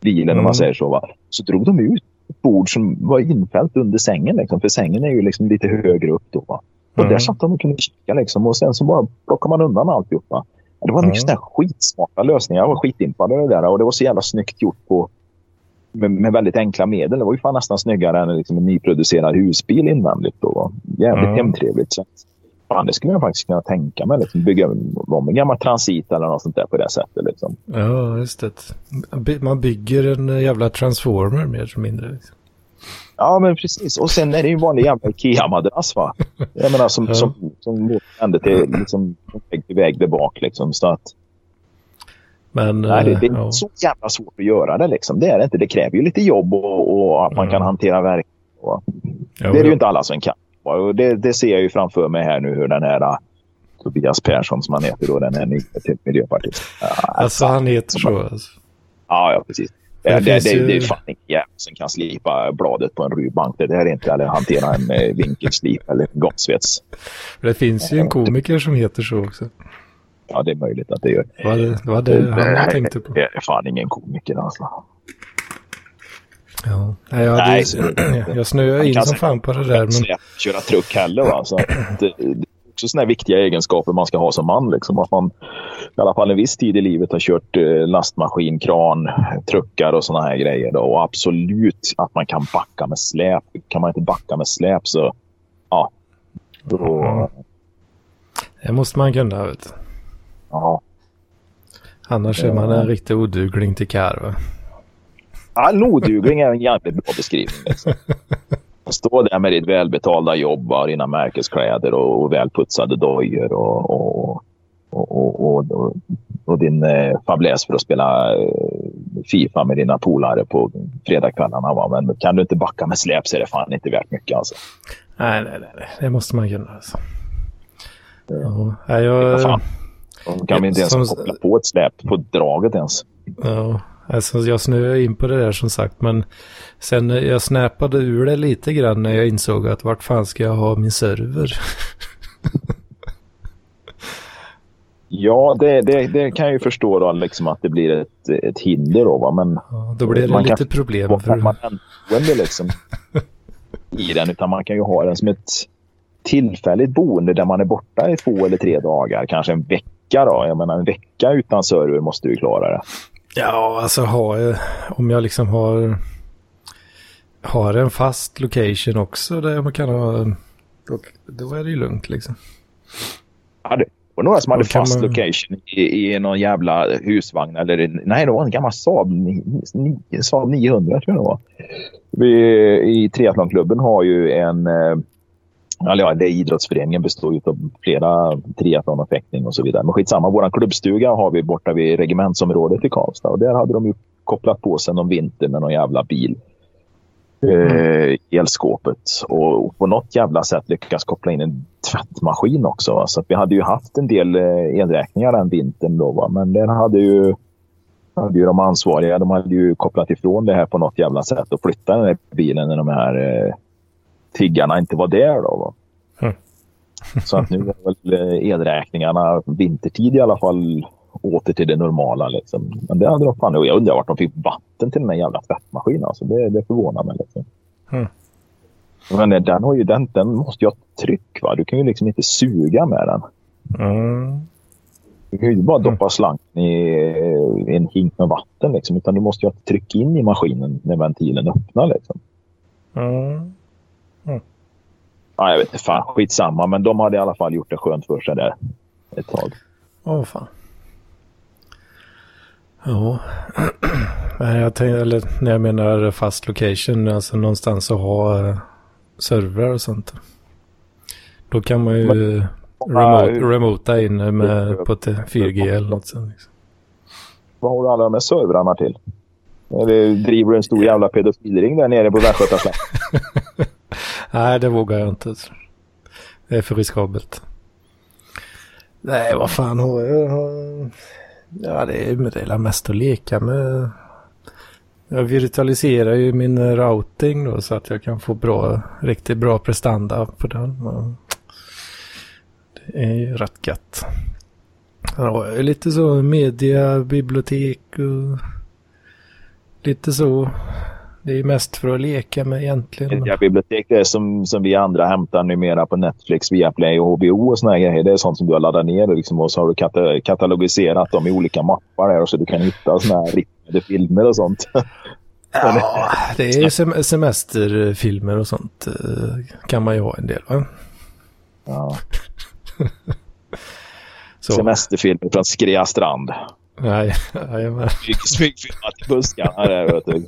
bilen om Mm. man säger så. Va? Så drog de ut ett bord som var infällt under sängen liksom. För sängen är ju liksom lite högre upp då. Va? Och Mm. där satt de och kunde kika liksom. Och sen så bara plockar man undan alltihopa. Det var mycket Mm. sådana här skitsmarta lösningar. Jag var skitimpad av det där. Och det var så jävla snyggt gjort på med, med väldigt enkla medel. Det var ju fan nästan snyggare än liksom en nyproducerad husbil invändigt. Då. Jävligt Mm. hemtrevligt. Så, fan, det skulle jag faktiskt kunna tänka mig. Liksom, bygga om en gammal transit eller något sånt där på det sättet. Liksom. Ja, just det. Man bygger en jävla transformer mer eller mindre. Liksom. Ja, men precis. Och sen är det ju en vanlig jävla Ikea-madrass. Va? Jag menar som, Ja. som, som hände till liksom, väg till väg där bak. Liksom, så att, Men nej, det, det är eh, ja. så jävla svårt att göra det. Liksom. Det är det inte. Det kräver ju lite jobb och, och att man Mm. kan hantera verk. Och, det är det ju inte alla som kan. Och det, det ser jag ju framför mig här nu hur den här uh, Tobias Persson som han heter då, den är ny till Miljöpartiet. Uh, Alltså han heter så. Alltså. Ja, ja precis. Det Det, det, ju- det är fan ingen jävel som kan slipa bladet på en rubbank. Det där är inte, eller hantera en eh, vinkelslip eller en gassvets. För Det finns ju en komiker som heter så också. Ja, det är möjligt att det gör. Var det, var det han tänkte på. Det är fan ingen komiker alltså. Ja. Nej, jag, Nej, så- jag snöade in kan som fan på det där. Men, Släp, köra truck heller. Va? Så det, det är också sådana viktiga egenskaper man ska ha som man. Liksom. Att man i alla fall en viss tid i livet har kört eh, lastmaskin, kran, truckar och sådana här grejer. Då. Och absolut att man kan backa med släp. Kan man inte backa med släp så ja. Då, Det måste man kunna, vet du. Ja. Annars är man en riktig odugling till kar, va? Ja, en odugling är en jävligt bra beskrivning. Liksom. Stå där med ditt välbetalda jobb och dina märkeskläder och, och välputsade dojor och, och, och, och, din eh, fabläs för att spela eh, Fifa med dina polare på fredagskvällarna. Va? Men kan du inte backa med släp så är det fan inte värt mycket. Alltså. Nej, nej, nej. Det måste man kunna. Alltså. Ja, jag... Fan. De kan vi inte ens Som- koppla på ett släp på draget ens. Ja, alltså jag snöade in på det där som sagt. Men sen eh, jag snappade ur det lite grann när jag insåg att vart fan ska jag ha min server? Ja, det, det, det kan jag ju förstå då, liksom att det blir ett, ett hinder. Då, va? Men Ja, då blir det Man kan lite problem. För, permanent boende liksom, i den. Utan man kan ju ha den som ett tillfälligt boende där man är borta i två eller tre dagar. Kanske en vecka. Då. Jag menar, en vecka utan server måste du klara det. Ja, alltså har jag, om jag liksom har, har en fast location också där man kan ha, då, då är det ju lugnt liksom. Ja, det var några som hade fast man- location i, i någon jävla husvagn. Eller, nej, det var en gammal Saab, Saab 900 tror jag det var. Vi, I triathlonklubben har ju en... Alltså, Eller ja, det är idrottsföreningen består ju av flera triathlon och fäktning och så vidare. Men skitsamma, vår klubbstuga har vi borta vid regementsområdet i Karlstad. Och där hade de ju kopplat på sig någon vinter med någon jävla bil. Eh, elskåpet. Och på något jävla sätt lyckas koppla in en tvättmaskin också. va. Så att vi hade ju haft en del eh, elräkningar den vintern. Då, va? Men den hade ju, hade ju de ansvariga de hade ju kopplat ifrån det här på något jävla sätt och flyttat den här bilen när de här eh, tiggarna inte var där. Då, va? Mm. Så att nu är väl eh, elräkningarna vintertid i alla fall åter till det normala. Liksom. Men det hade de fan, och jag undrar vart de fick vatten till den här jävla tvättmaskinen. Alltså. Det, det förvånar mig. Liksom. Mm. Men eh, den, har ju, den, den måste ju ha tryck. Va? Du kan ju liksom inte suga med den. Mm. Du kan ju inte bara doppa slangen i, i en hink med vatten. Liksom, utan du måste ju ha tryck in i maskinen när ventilen öppnar. Liksom. Mm. Ja, jag vet inte, fan skitsamma. Men de hade i alla fall gjort det skönt för sig där ett tag. Åh fan. Ja. Jag tänkte, eller när jag menar fast location, alltså någonstans att ha eh, servrar och sånt. Då kan man ju remote, hur- remota in med, på ett 4G eller något sånt. Liksom. Vad har du alla de här servrarna till? Eller driver du en stor jävla pedofilring där nere på Västgötaslätt? Nej, det vågar jag inte. Det är för riskabelt. Nej, vad fan har jag? Ja, det är det är mest att leka med. Jag virtualiserar ju min routing då så att jag kan få bra, riktigt bra prestanda på den. Det är ju rätt gött. Ja, jag lite så media, bibliotek och lite så. Det är mest för att leka med egentligen. Ja, bibliotek det är som, som vi andra hämtar numera på Netflix, Viaplay och HBO och såna grejer. Det är sånt som du har laddat ner liksom, och så har du kata katalogiserat dem i olika mappar där och så du kan hitta såna här riktade filmer och sånt. Ja, det är ju sem- semesterfilmer och sånt eh, kan man ju ha en del va? Ja. Semesterfilmer från Skrea strand. Nej, jajamän. Smyg- Smygfilmat i buskarna där vet du.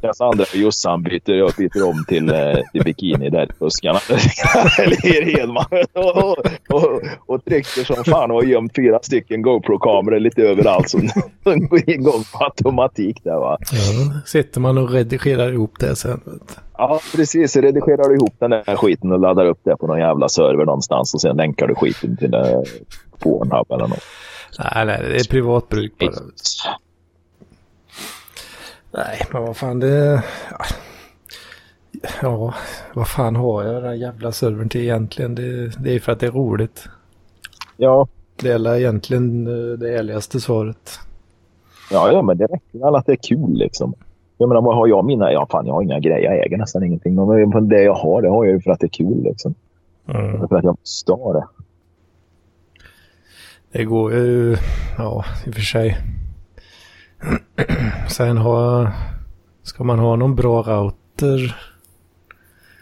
Cassandra och Jossan byter, byter om till, eh, till bikini där i buskarna. Eller Hedman. Och, och, och trycker som fan och har gömt fyra stycken GoPro-kameror lite överallt som som går igång på automatik där va. Ja, sitter man och redigerar ihop det sen. Ja precis, så redigerar du ihop den där skiten och laddar upp det på någon jävla server någonstans och sen länkar du skiten till eh, Pornhub eller något. Nej, nej, det är privatbruk bara. Nej, men vad fan det... Ja, vad fan har jag den här jävla servern till egentligen? Det, det är för att det är roligt. Ja, Det är egentligen eh, det ärligaste svaret. Ja, ja, men det räcker väl att det är kul liksom. Jag menar, vad har jag mina? Ja, fan, jag har inga grejer. Jag äger nästan ingenting. Men det jag har, det har jag ju för att det är kul liksom. Mm. För att jag måste ha det. Det går ju, ja, i och för sig. Sen ha, ska man ha någon bra router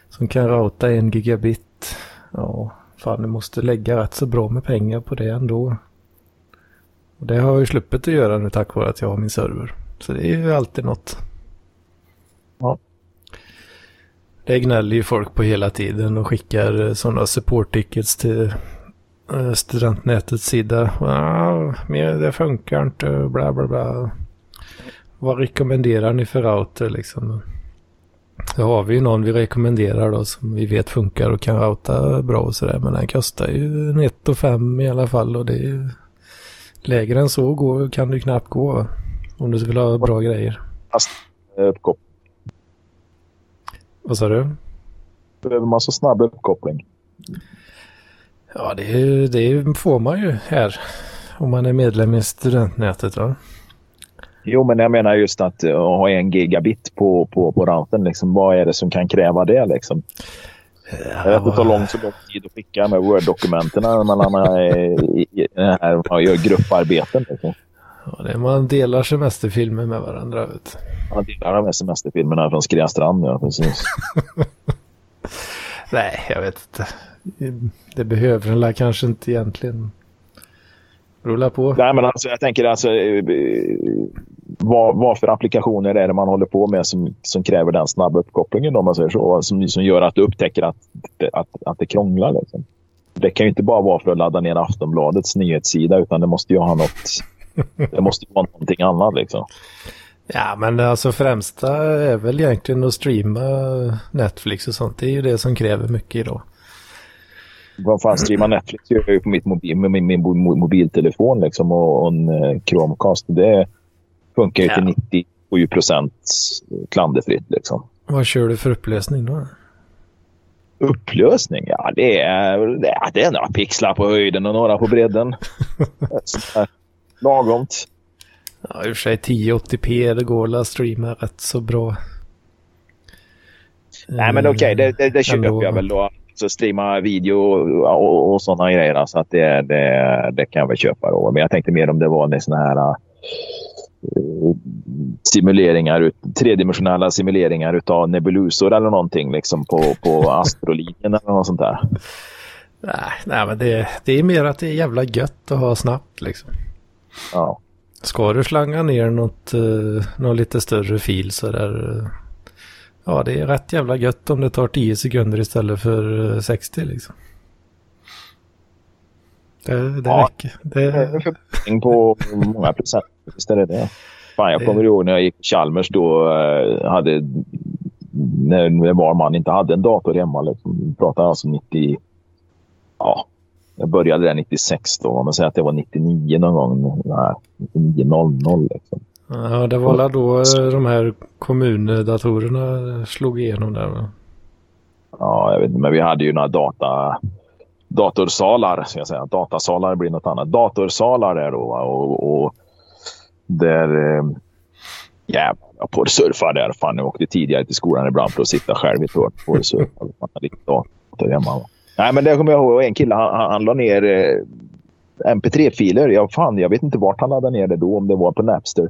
som kan routa en gigabit. Ja, fan du måste lägga rätt så bra med pengar på det ändå. Och det har jag ju sluppit att göra nu tack vare att jag har min server. Så det är ju alltid något. Ja. Det gnäller ju folk på hela tiden och skickar sådana support tickets till eh, studentnätets sida. Ah, det funkar inte, bla bla bla. Vad rekommenderar ni för router liksom? Då har vi ju någon vi rekommenderar då som vi vet funkar och kan routa bra och sådär. Men den kostar ju en 1 och 5 i alla fall och det är ju lägre än så går, kan du knappt gå om du vill ha bra grejer. Fast uppkoppling. Vad sa du? Behöver man så snabb uppkoppling? Ja, det, det får man ju här om man är medlem i studentnätet. Va? Jo, men jag menar just att uh, ha en gigabit på, på, på routern. Liksom, vad är det som kan kräva det? Liksom? Ja, det tar lång, så lång tid att skicka med Word-dokumenten när man här, gör grupparbeten. Liksom. Ja, det man delar semesterfilmer med varandra. Vet. Man delar de här semesterfilmerna från Skreastrand, ja precis. Nej, jag vet inte. Det behöver den kanske inte egentligen. Rulla på. Nej, men alltså, jag tänker alltså vad, vad för applikationer är det man håller på med som, som kräver den snabba uppkopplingen om man säger så. Som, som gör att du upptäcker att, att, att det krånglar. Liksom. Det kan ju inte bara vara för att ladda ner Aftonbladets nyhetssida utan det måste ju ha något. det måste vara någonting annat liksom. Ja, men alltså främsta är väl egentligen att streama Netflix och sånt. Det är ju det som kräver mycket idag. Vad fan, streama Netflix gör jag ju på mitt mobil, med min, min mobiltelefon liksom och, och en uh, Chromecast. Det funkar ju ja. till 97 procent klanderfritt liksom. Vad kör du för upplösning då? Upplösning? Ja, det är, det är, det är några pixlar på höjden och några på bredden. Lagomt. Ja, i och för sig 1080p, det går att streama rätt så bra. Nej, men okej, okay, det, det, det köper jag väl då. Så streama video och, och, och sådana grejer. Så att det, det, det kan jag väl köpa då. Men jag tänkte mer om det var en sån här uh, simuleringar, tredimensionella simuleringar av nebulusor eller någonting liksom på, på astrolinjen eller något sånt där. Nej, nej men det, det är mer att det är jävla gött att ha snabbt liksom. Ja. Ska du slanga ner något, uh, någon lite större fil så där. Ja, det är rätt jävla gött om det tar 10 sekunder istället för uh, 60 liksom. Det, det ja, räcker. Det är förbättring på många procent. Visst är det det. Fan, jag kommer ihåg när jag gick Chalmers då hade när var man inte hade en dator hemma. Liksom. Pratade alltså 90, ja, jag började där 96 då. Man säger att det var 99 någon gång. Nej, 9900 liksom. Ja, det var väl då eh, de här kommundatorerna slog igenom där va? Ja, jag vet inte, men vi hade ju några data, datorsalar, ska jag säga. Datasalar blir något annat. Datorsalar där då och, och där eh, jävlar, jag på surfa där. Fan, jag åkte tidigare till skolan ibland för att sitta själv i ett hörn på surfa. Man hade inte dator hemma. Va? Nej, men det kommer jag ihåg. En kille han, han la ner eh, MP3-filer. Ja, fan, jag vet inte vart han laddade ner det då, om det var på Napster.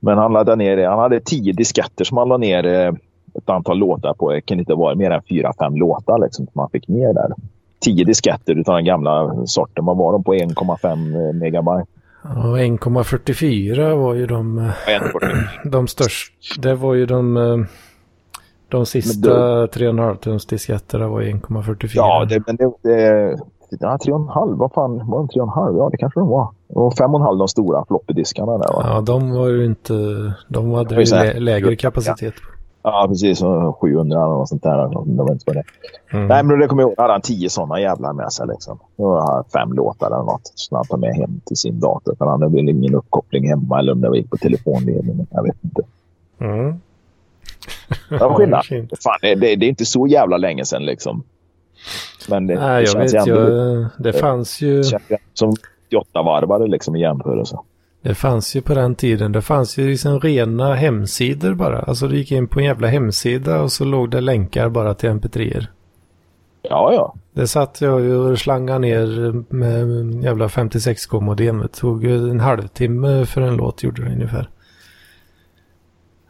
Men han laddade ner det. Han hade tio disketter som han la ner eh, ett antal låtar på. Det kan inte vara mer än fyra, fem låtar liksom, som han fick ner där. Tio disketter av den gamla sorten. Vad var de på 1,5 megabyte? Ja, 1,44 var ju de, de största. Det var ju de eh, de sista 3,5 tums disketterna var 1,44. Ja, det, men det, det, ja, 3,5. Vad fan var de 3,5? Ja, det kanske de var. Och 5,5 de stora floppydiskarna där va? Ja, de var ju inte... De hade ju lä lägre kapacitet. Ja, precis. 700 eller något sånt där. Det var inte det. Mm. Nej, men det kommer jag ihåg. hade han tio sådana jävlar med sig. Liksom. Fem låtar eller något som han tar med hem till sin dator. För han hade väl ingen uppkoppling hemma eller om det gick på telefonledningen. Jag vet inte. Mm. Ja, skillnad. Fan, det, det, är inte så jävla länge sedan liksom. Men det, Nej, det jag vet. Jag, det fanns ju... Som 88 varvare liksom i jämförelse. Det fanns ju på den tiden, det fanns ju liksom rena hemsidor bara. Alltså du gick in på en jävla hemsida och så låg det länkar bara till mp3er. Ja, ja. Det satt jag ju och slangade ner med jävla 56k modem. Det tog en halvtimme för en låt gjorde det ungefär.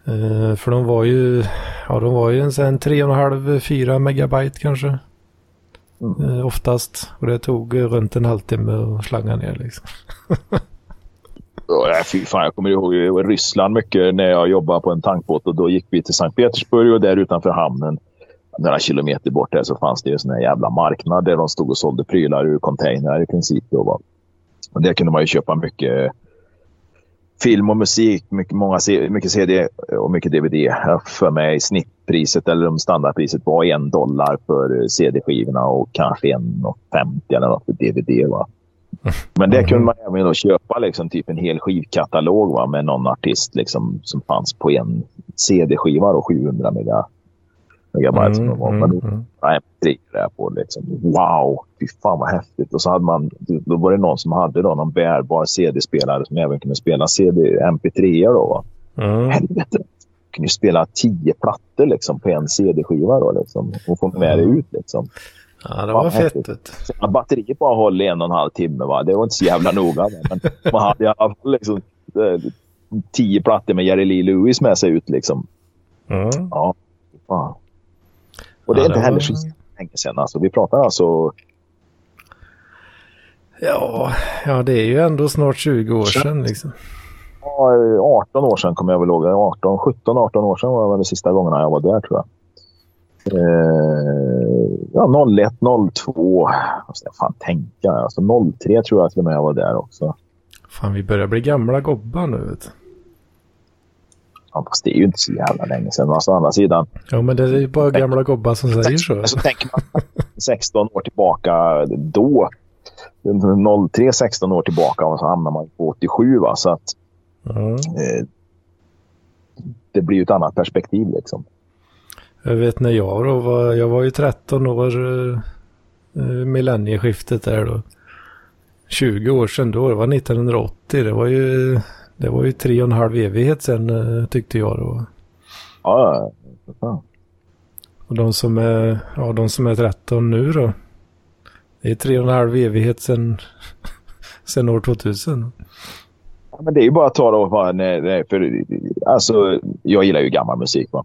Uh, för de var ju, ja de var ju en 3,5-4 megabyte kanske. Mm. Eh, oftast. Och det tog runt en halvtimme att slanga ner liksom. Oh, fy fan, jag kommer ihåg Ryssland mycket när jag jobbade på en tankbåt och då gick vi till Sankt Petersburg och där utanför hamnen några kilometer bort där så fanns det en jävla marknad där de stod och sålde prylar ur containrar i princip. Då, va? Och där kunde man ju köpa mycket film och musik, mycket, många, mycket CD och mycket DVD. För mig snittpriset eller standardpriset var en dollar för CD-skivorna och kanske en 50 eller något för DVD. Va? Men det kunde man även då köpa liksom, typ en hel skivkatalog va, med någon artist liksom, som fanns på en CD-skiva och 700 mega, megabyte. Mm, mm, Men då, mm. nej, där på liksom. Wow, fy fan vad häftigt. Och så hade man, då var det någon som hade då någon bärbar CD-spelare som även kunde spela CD, MP3 då. Mm. Helvete. kunde spela tio plattor liksom, på en CD-skiva då, liksom, och få med det ut. Liksom. Ja, det var fett. Batteriet bara höll en och en halv timme. Va? Det var inte så jävla noga. Men man hade i alla fall liksom, eh, tio plattor med Jerry Lee Lewis med sig ut. Liksom. Mm. Ja, fan. Och det är ja, inte heller så länge sedan. Alltså, vi pratar alltså... Ja, ja, det är ju ändå snart 20 år sedan. Liksom. Ja, 18 år sedan kommer jag väl ihåg. 18, 17, 18 år sedan var det väl sista gångerna jag var där tror jag. Eh, ja, 01, 02. Vad ska jag fan tänka? Alltså 03 tror jag till och med jag var där också. Fan, vi börjar bli gamla gobbar nu. Vet du. Ja, fast det är ju inte så jävla länge sedan. Alltså, å andra sidan. Ja, men det är ju bara gamla gobbar som säger så. Så tänker man 16 år tillbaka då. 03, 16 år tillbaka och så hamnar man på 87. Va? Så att mm. eh, det blir ju ett annat perspektiv liksom. Jag vet när jag då var, jag var ju 13 år, eh, eh, millennieskiftet där då. 20 år sedan då, det var 1980. Det var ju, det var ju tre och en halv evighet sedan eh, tyckte jag då. Ja, ja. Och de som är, ja, de som är 13 nu då. Det är tre och en halv evighet sedan, sedan år 2000. Ja, men det är ju bara att ta då, för, alltså, jag gillar ju gammal musik. Va?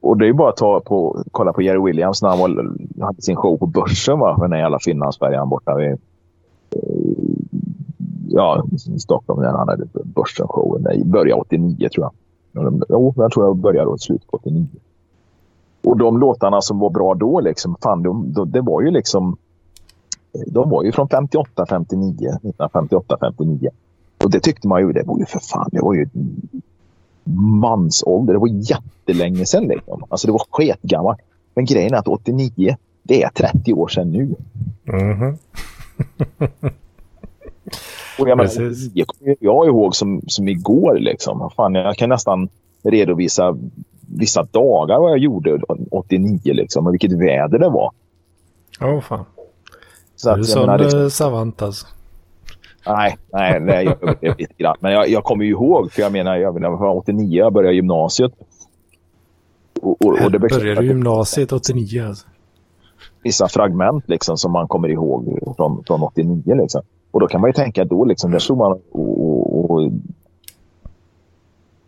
Och det är bara att ta på, kolla på Jerry Williams när han var, hade sin show på Börsen. Va? Den jävla Finlandsfärjan borta vid ja, Stockholm. När han hade Börsen-showen. Det började 89 tror jag. Jo, jag tror jag började åt slutet på 89. Och de låtarna som var bra då, liksom, fan, de, de, det var ju liksom... De var ju från 58, 59, 1958, 59. Och det tyckte man ju, det var ju för fan, det var ju mansålder. Det var jättelänge sedan. Liksom. Alltså det var sketgammalt. Men grejen är att 89, det är 30 år sedan nu. Mm -hmm. Och jag, menar, jag kommer jag ihåg som, som igår. Liksom. Fan, jag kan nästan redovisa vissa dagar vad jag gjorde 89 liksom, och vilket väder det var. Åh oh, fan. Så är du sån liksom... Eh, savant alltså? Nej, nej, nej jag överdrev lite grann. Men jag, jag kommer ju ihåg, för jag menar, jag, var 89 jag började gymnasiet. Och, och, och det började du gymnasiet 89 alltså? Vissa fragment liksom som man kommer ihåg från, från 89 liksom. Och då kan man ju tänka då liksom, där stod man och, och, och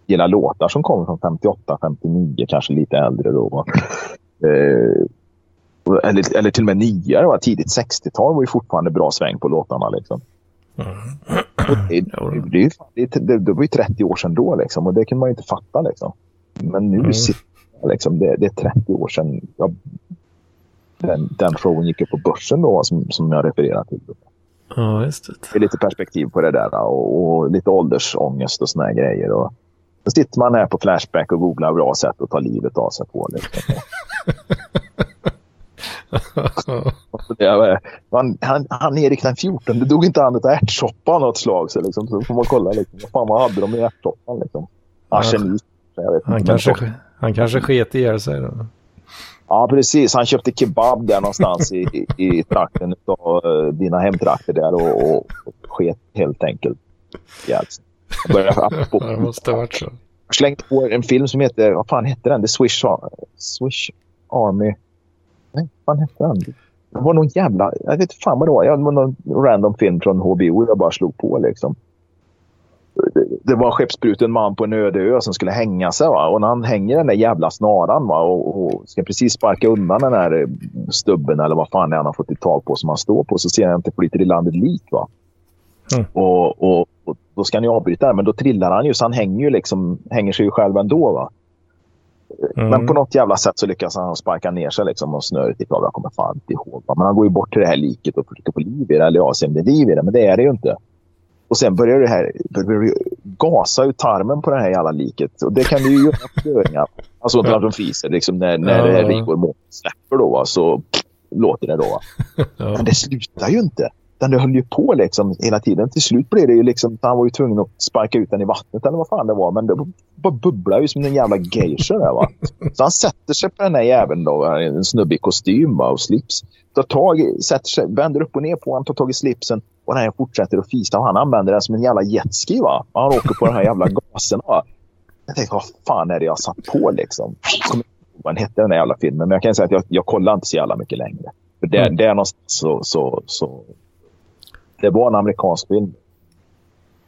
gilla låtar som kommer från 58, 59, kanske lite äldre då. Eh, eller, eller till och med nyare, tidigt 60-tal var ju fortfarande bra sväng på låtarna. Liksom. Mm. Det, det, det, det, det, var ju 30 år sedan då liksom, och det kan man ju inte fatta. Liksom. Men nu mm. sitter liksom, det, det är 30 år sedan jag, den, den showen gick upp på börsen då, som, som jag refererar till. Ja, just det. det är lite perspektiv på det där och, och lite åldersångest och såna här grejer. Och, då sitter man här på Flashback och googlar bra sätt att ta livet av sig på. Liksom. man, han, han Erik den 14, det dog inte han ett ärtsoppa av något slag. Så, liksom, så får man kolla liksom, vad fan vad hade de i ärtsoppan. Liksom. Arsenik. Han, kanske, han kanske sket ihjäl sig då. Ja, precis. Han köpte kebab där någonstans i, i, i trakten av uh, dina hemtrakter där och, och, och sket helt enkelt ihjäl sig. det måste ha varit så. Slängt på en film som heter, vad fan hette den? The Swish, Swish Army. Nej, vad hette den? Det var någon jävla... Jag vet fan vad det var. Det var någon random film från HBO jag bara slog på liksom. Det, det var en skeppsbruten man på en öde ö som skulle hänga sig. Va? Och när han hänger den där jävla snaran va? Och, och ska precis sparka undan den här stubben eller vad fan det är han har fått tag på som han står på. Så ser han att det flyter i landet lik. Va? Mm. Och, och, och, då ska han ju avbryta men då trillar han ju så han hänger, ju liksom, hänger sig ju själv ändå. Va? Mm. Men på något jävla sätt så lyckas han sparka ner sig liksom och snöret i Jag kommer fan inte ihåg. Va? Men han går ju bort till det här liket och försöker få liv i det. Eller ja, se om det är liv i det. Men det är det ju inte. Och sen börjar det här börjar det gasa ut tarmen på det här jävla liket. Och det kan du ju göra på döingar. Alltså när de fiser. Liksom när, när Ja. här Rigor släpper då så pff, låter det då. Ja. Men det slutar ju inte. Den det höll ju på liksom hela tiden. Till slut blev det ju liksom, han var ju tvungen att sparka ut den i vattnet eller vad fan det var. Men det bara bubblar ju som en jävla geisha där va. Så han sätter sig på den här jäveln då, en snubbe i kostym va, och slips. Tar tag i, sätter sig, vänder upp och ner på honom, tar tag i slipsen och den här fortsätter att fisa. Och han använder den som en jävla jetski va. Han åker på den här jävla gasen va. Jag tänkte, vad fan är det jag satt på liksom? Kommer vad den hette den där jävla filmen. Men jag kan säga att jag, jag kollar inte så jävla mycket längre. För där, Mm. där någonstans så, så, så... Det var en amerikansk film.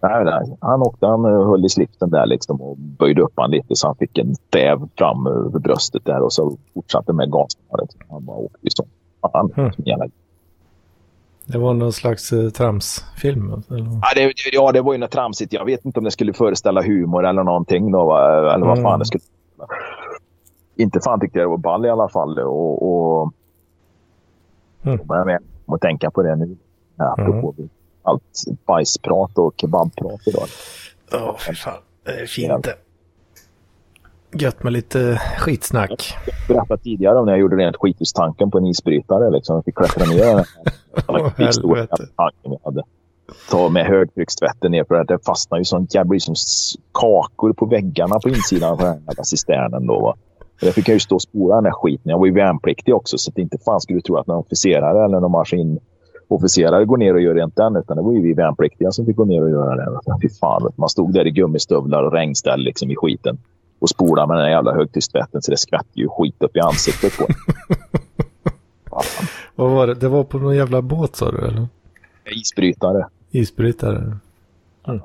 Nej, nej. Han åkte, han eh, höll i slipsen där liksom och böjde upp han lite så han fick en stäv fram över bröstet där och så fortsatte med. Liksom. Han bara åkte så. Fan, Mm. som Det var någon slags eh, tramsfilm? Eller? Ja det, ja, det var ju något tramsigt. Jag vet inte om det skulle föreställa humor eller någonting. Då, va? eller vad Mm. fan det skulle Inte fan tyckte jag det var ball i alla fall. Och, och, Mm. med att tänka på det nu. Ja, Mm. apropå allt bajsprat och kebabprat idag. Ja, för fan. Det är fint det. Gött med lite skitsnack. Jag berättade tidigare om när jag gjorde rent skithustanken på en isbrytare. Liksom. Jag fick klättra ner den helvete. tanken jag hade. Ta med högtryckstvätten ner för att det fastnar ju sånt jävla som kakor på väggarna på insidan på den här cisternen. Då, va. Där fick jag ju stå och spola den här skiten. Jag var ju värnpliktig också så att inte fan skulle du tro att någon officerare eller någon maskinofficerare går ner och gör rent den. Utan det var ju vi värnpliktiga som fick gå ner och göra det. Fy fan, man stod där i gummistövlar och regnställ liksom i skiten. Och spolade med den jävla högtryckstvätten så det skvätte ju skit upp i ansiktet på Vad var det? Det var på någon jävla båt sa du eller? Isbrytare. Isbrytare? Mm.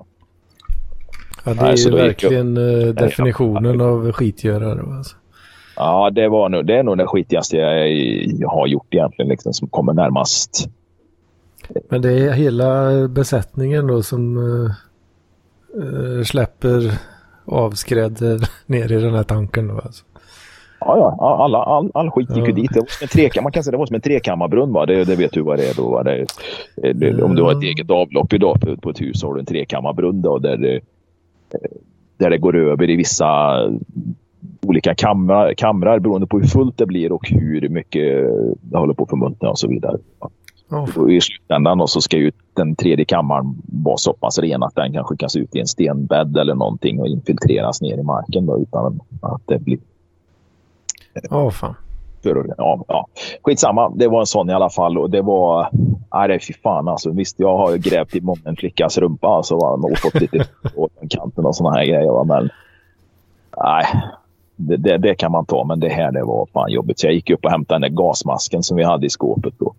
Ja, det Nej, är så ju jag- verkligen eh, definitionen av skitgörare. Alltså. Ja, det, var nog, det är nog det skitigaste jag, jag har gjort egentligen. Liksom, som kommer närmast. Men det är hela besättningen då som eh, eh, släpper avskräder ner i den här tanken då alltså. Ja, ja, alla, all, all skit gick ju dit. Det var som en trekam, man kan säga det var som en trekammarbrunn. Va? Det, det vet du vad det är då. Va? Det, det, om du har ett eget avlopp idag på, på ett hus så har du en trekammarbrunn då, där, det, där det går över i vissa olika kamrar, kamrar beroende på hur fullt det blir och hur mycket det håller på att förmultna och så vidare. Va? Och I slutändan och så ska ju den tredje kammaren vara så pass ren att den kan skickas ut i en stenbädd eller någonting och infiltreras ner i marken då, utan att det blir ja fan. förorenat. Ja, ja. Skitsamma, det var en sån i alla fall och det var... Nej, det är fy fan alltså. Visst, jag har ju grävt i många flickas rumpa alltså, och fått lite åt kanten och såna här grejer. Va, men nej, det, det, det kan man ta, men det här det var fan jobbigt. Så jag gick upp och hämtade den där gasmasken som vi hade i skåpet då.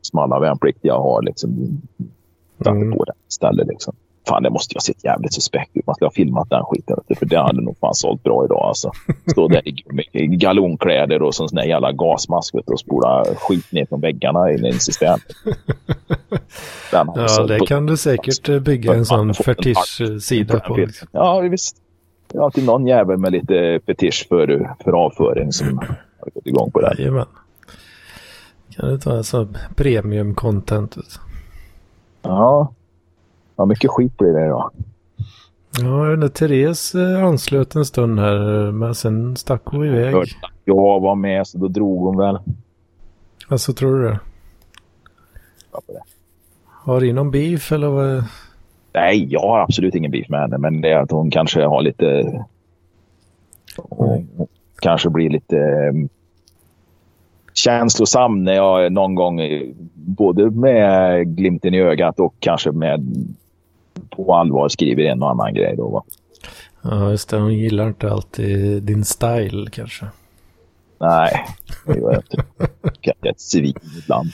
Som alla värnpliktiga har liksom. Mm. på den istället liksom. Fan, det måste ju ha sett jävligt suspekt ut. Man skulle ha filmat den skiten. För det hade nog fan sålt bra idag alltså. Stå där i, galonkläder och sån där jävla gasmask vet och spola skit ner från väggarna i en cistern. Ja, det kan du säkert eh, bygga en sån fetisch-sida på. Liksom. Ja, visst. Det är alltid någon jävel med lite fetisch för, för avföring som har gått igång på det. Jajamän. Kan du ta en sån premium content? Ja. ja, mycket skit blir det idag. Ja, inte, Therese eh, anslöt en stund här, eh, men sen stack hon iväg. Jag var med så då drog hon väl. Alltså tror du det? Ja, det. Har du någon beef eller vad? Nej, jag har absolut ingen beef med henne, men det är att hon kanske har lite... Hon kanske blir lite um, känslosam när jag någon gång, både med glimten i ögat och kanske med på allvar skriver en och annan grej. Då, va? Ja, just det. Hon gillar inte alltid din style kanske. Nej, det gör jag inte. Kanske ett svin ibland.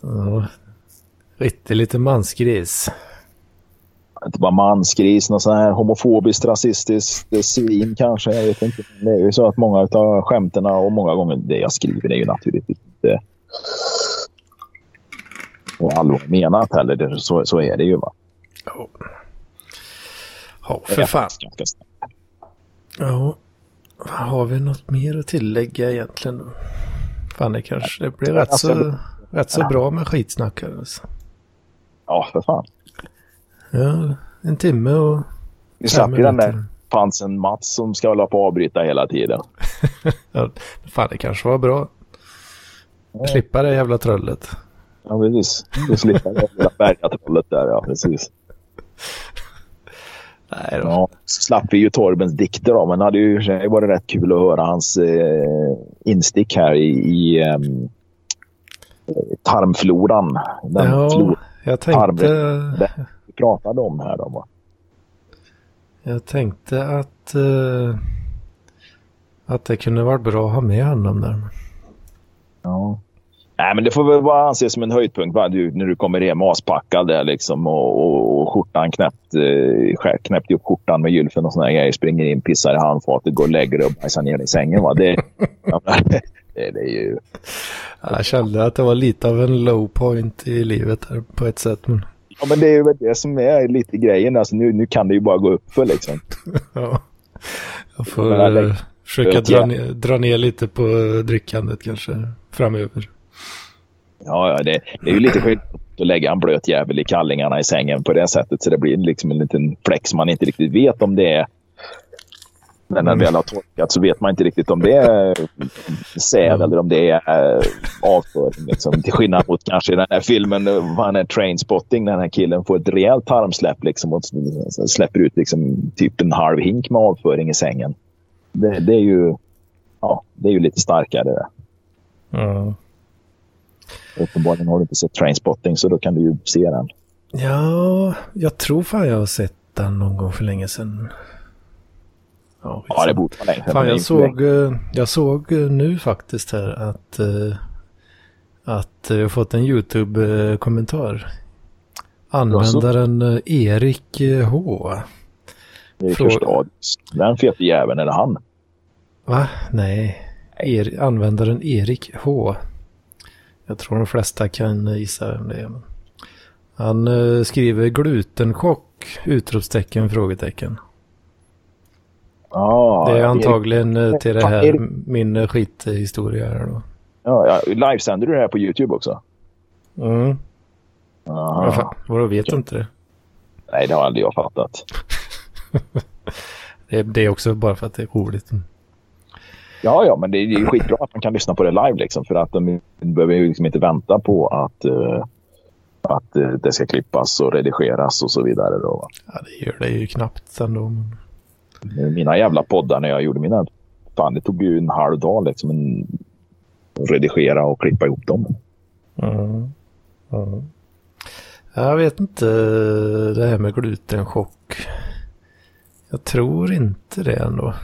Ja. Riktigt lite mansgris. Inte bara mansgris, någon sån här homofobiskt, rasistiskt eh, svin kanske. Jag vet inte. Det är ju så att många av skämterna och många gånger det jag skriver är ju naturligtvis inte är allvar menat heller. Det, så, så är det ju. Va? Ja. Ja, för fan. Ja. Har vi något mer att tillägga egentligen? Fan, det kanske det blir rätt så, rätt så bra med skitsnack alltså. Ja, för fan. Ja, en timme och... Vi slapp ju den där fansen Mats som ska hålla på och avbryta hela tiden. ja, fan, det kanske var bra. Slippa det jävla trollet. Ja, precis. Du slipper det jävla bergatrollet där, ja. Precis. Nej då. Ja, slapp vi ju Torbens dikter då, men det hade ju varit rätt kul att höra hans eh, instick här i, i um, tarmfloran. Den ja, flor, jag tänkte... Vi pratade om här då. Va? Jag tänkte att, uh, att det kunde varit bra att ha med honom där. Ja. Nej, men det får väl bara anses som en höjdpunkt va? Du, när du kommer hem aspackad där liksom och, och, och skjortan knäppt, eh, knäppt upp skjortan med gylfen och såna grejer. Springer in, pissar i handfatet, går och lägger dig och bajsar ner i sängen. Va? Det, det, det är ju... Jag kände att det var lite av en low point i livet här på ett sätt. Men... Ja, men det är väl det som är lite grejen. Alltså, nu, nu kan det ju bara gå upp för liksom. ja. Jag får jag försöka dra ner, dra ner lite på drickandet kanske framöver. Ja, det, det är ju lite skillnad att lägga en blöt jävel i kallingarna i sängen på det sättet. Så det blir liksom en liten som man inte riktigt vet om det är. När den väl har torkat så vet man inte riktigt om det är säd mm. eller om det är avföring. Liksom. Till skillnad mot kanske i den här filmen, vad är Trainspotting, den här killen får ett rejält tarmsläpp liksom, och släpper ut liksom, typ en halv hink med avföring i sängen. Det, det är ju ja, det är ju lite starkare. Det. Mm. Uppenbarligen har du inte sett Trainspotting så då kan du ju se den. Ja, jag tror fan jag har sett den någon gång för länge sedan. Ja, ja det borde vara länge Fan, jag, såg, eh, jag såg eh, nu faktiskt här att, eh, att jag fått en YouTube-kommentar. Användaren Erik H. Erik Fråga... Den fete jäveln, är det han? Va? Nej. Er, användaren Erik H. Jag tror de flesta kan gissa vem det är. Han skriver glutenchock! Utropstecken, frågetecken. Ah, det är antagligen Erik... till det här, min skithistoria här då. Ja, ja. Livesänder du det här på YouTube också? Mm. Aha. Vadå, vet du inte det? Nej, det har aldrig jag fattat. det, är, det är också bara för att det är roligt. Ja, ja, men det är ju skitbra att man kan lyssna på det live liksom, för att de behöver liksom inte vänta på att, uh, att uh, det ska klippas och redigeras och så vidare. Då. Ja, det gör det ju knappt ändå. Men... Mina jävla poddar när jag gjorde mina, fan det tog ju en halv dag liksom en, redigera och klippa ihop dem. Mm. Mm. Jag vet inte det här med glutenchock. Jag tror inte det ändå.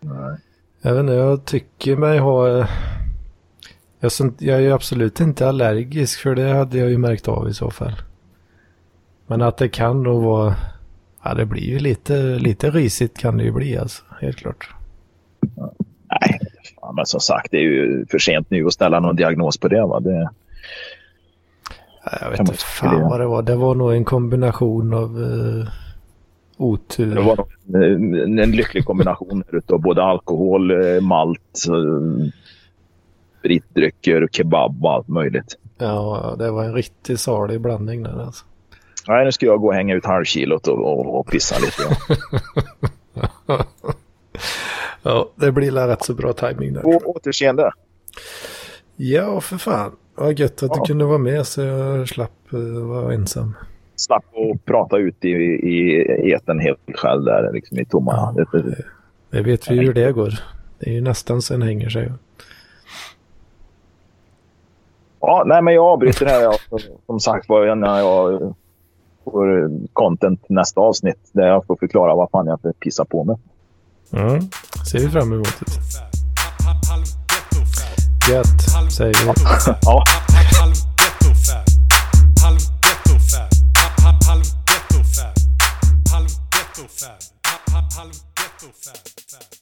Nej. Jag vet inte, jag tycker mig ha... Jag, jag är ju absolut inte allergisk för det hade jag ju märkt av i så fall. Men att det kan då vara... Ja, det blir ju lite, lite risigt kan det ju bli alltså, helt klart. Nej, men som sagt det är ju för sent nu att ställa någon diagnos på det va. Det... Jag vet inte fan vad det var. Det var nog en kombination av uh, otur. Det var en, en lycklig kombination av både alkohol, eh, malt, eh, spritdrycker, kebab och allt möjligt. Ja, det var en riktigt salig blandning där alltså. Nej, nu ska jag gå och hänga ut halvkilot och, och, och pissa lite. ja, det blir rätt så bra timing där. Och återseende. Ja, för fan. Vad gött att ja. du kunde vara med så jag slapp uh, vara ensam slapp att prata ut i, i eten helt själv där liksom i tomma. Ja, det, det vet vi hur det går. Det är ju nästan sen hänger sig. Ja, nej men jag avbryter här. Som sagt var, när jag får content nästa avsnitt där jag får förklara vad fan jag pissar på med. Mm. Ser vi fram emot det. Gött, säger vi. ja. Halv ghetto fan.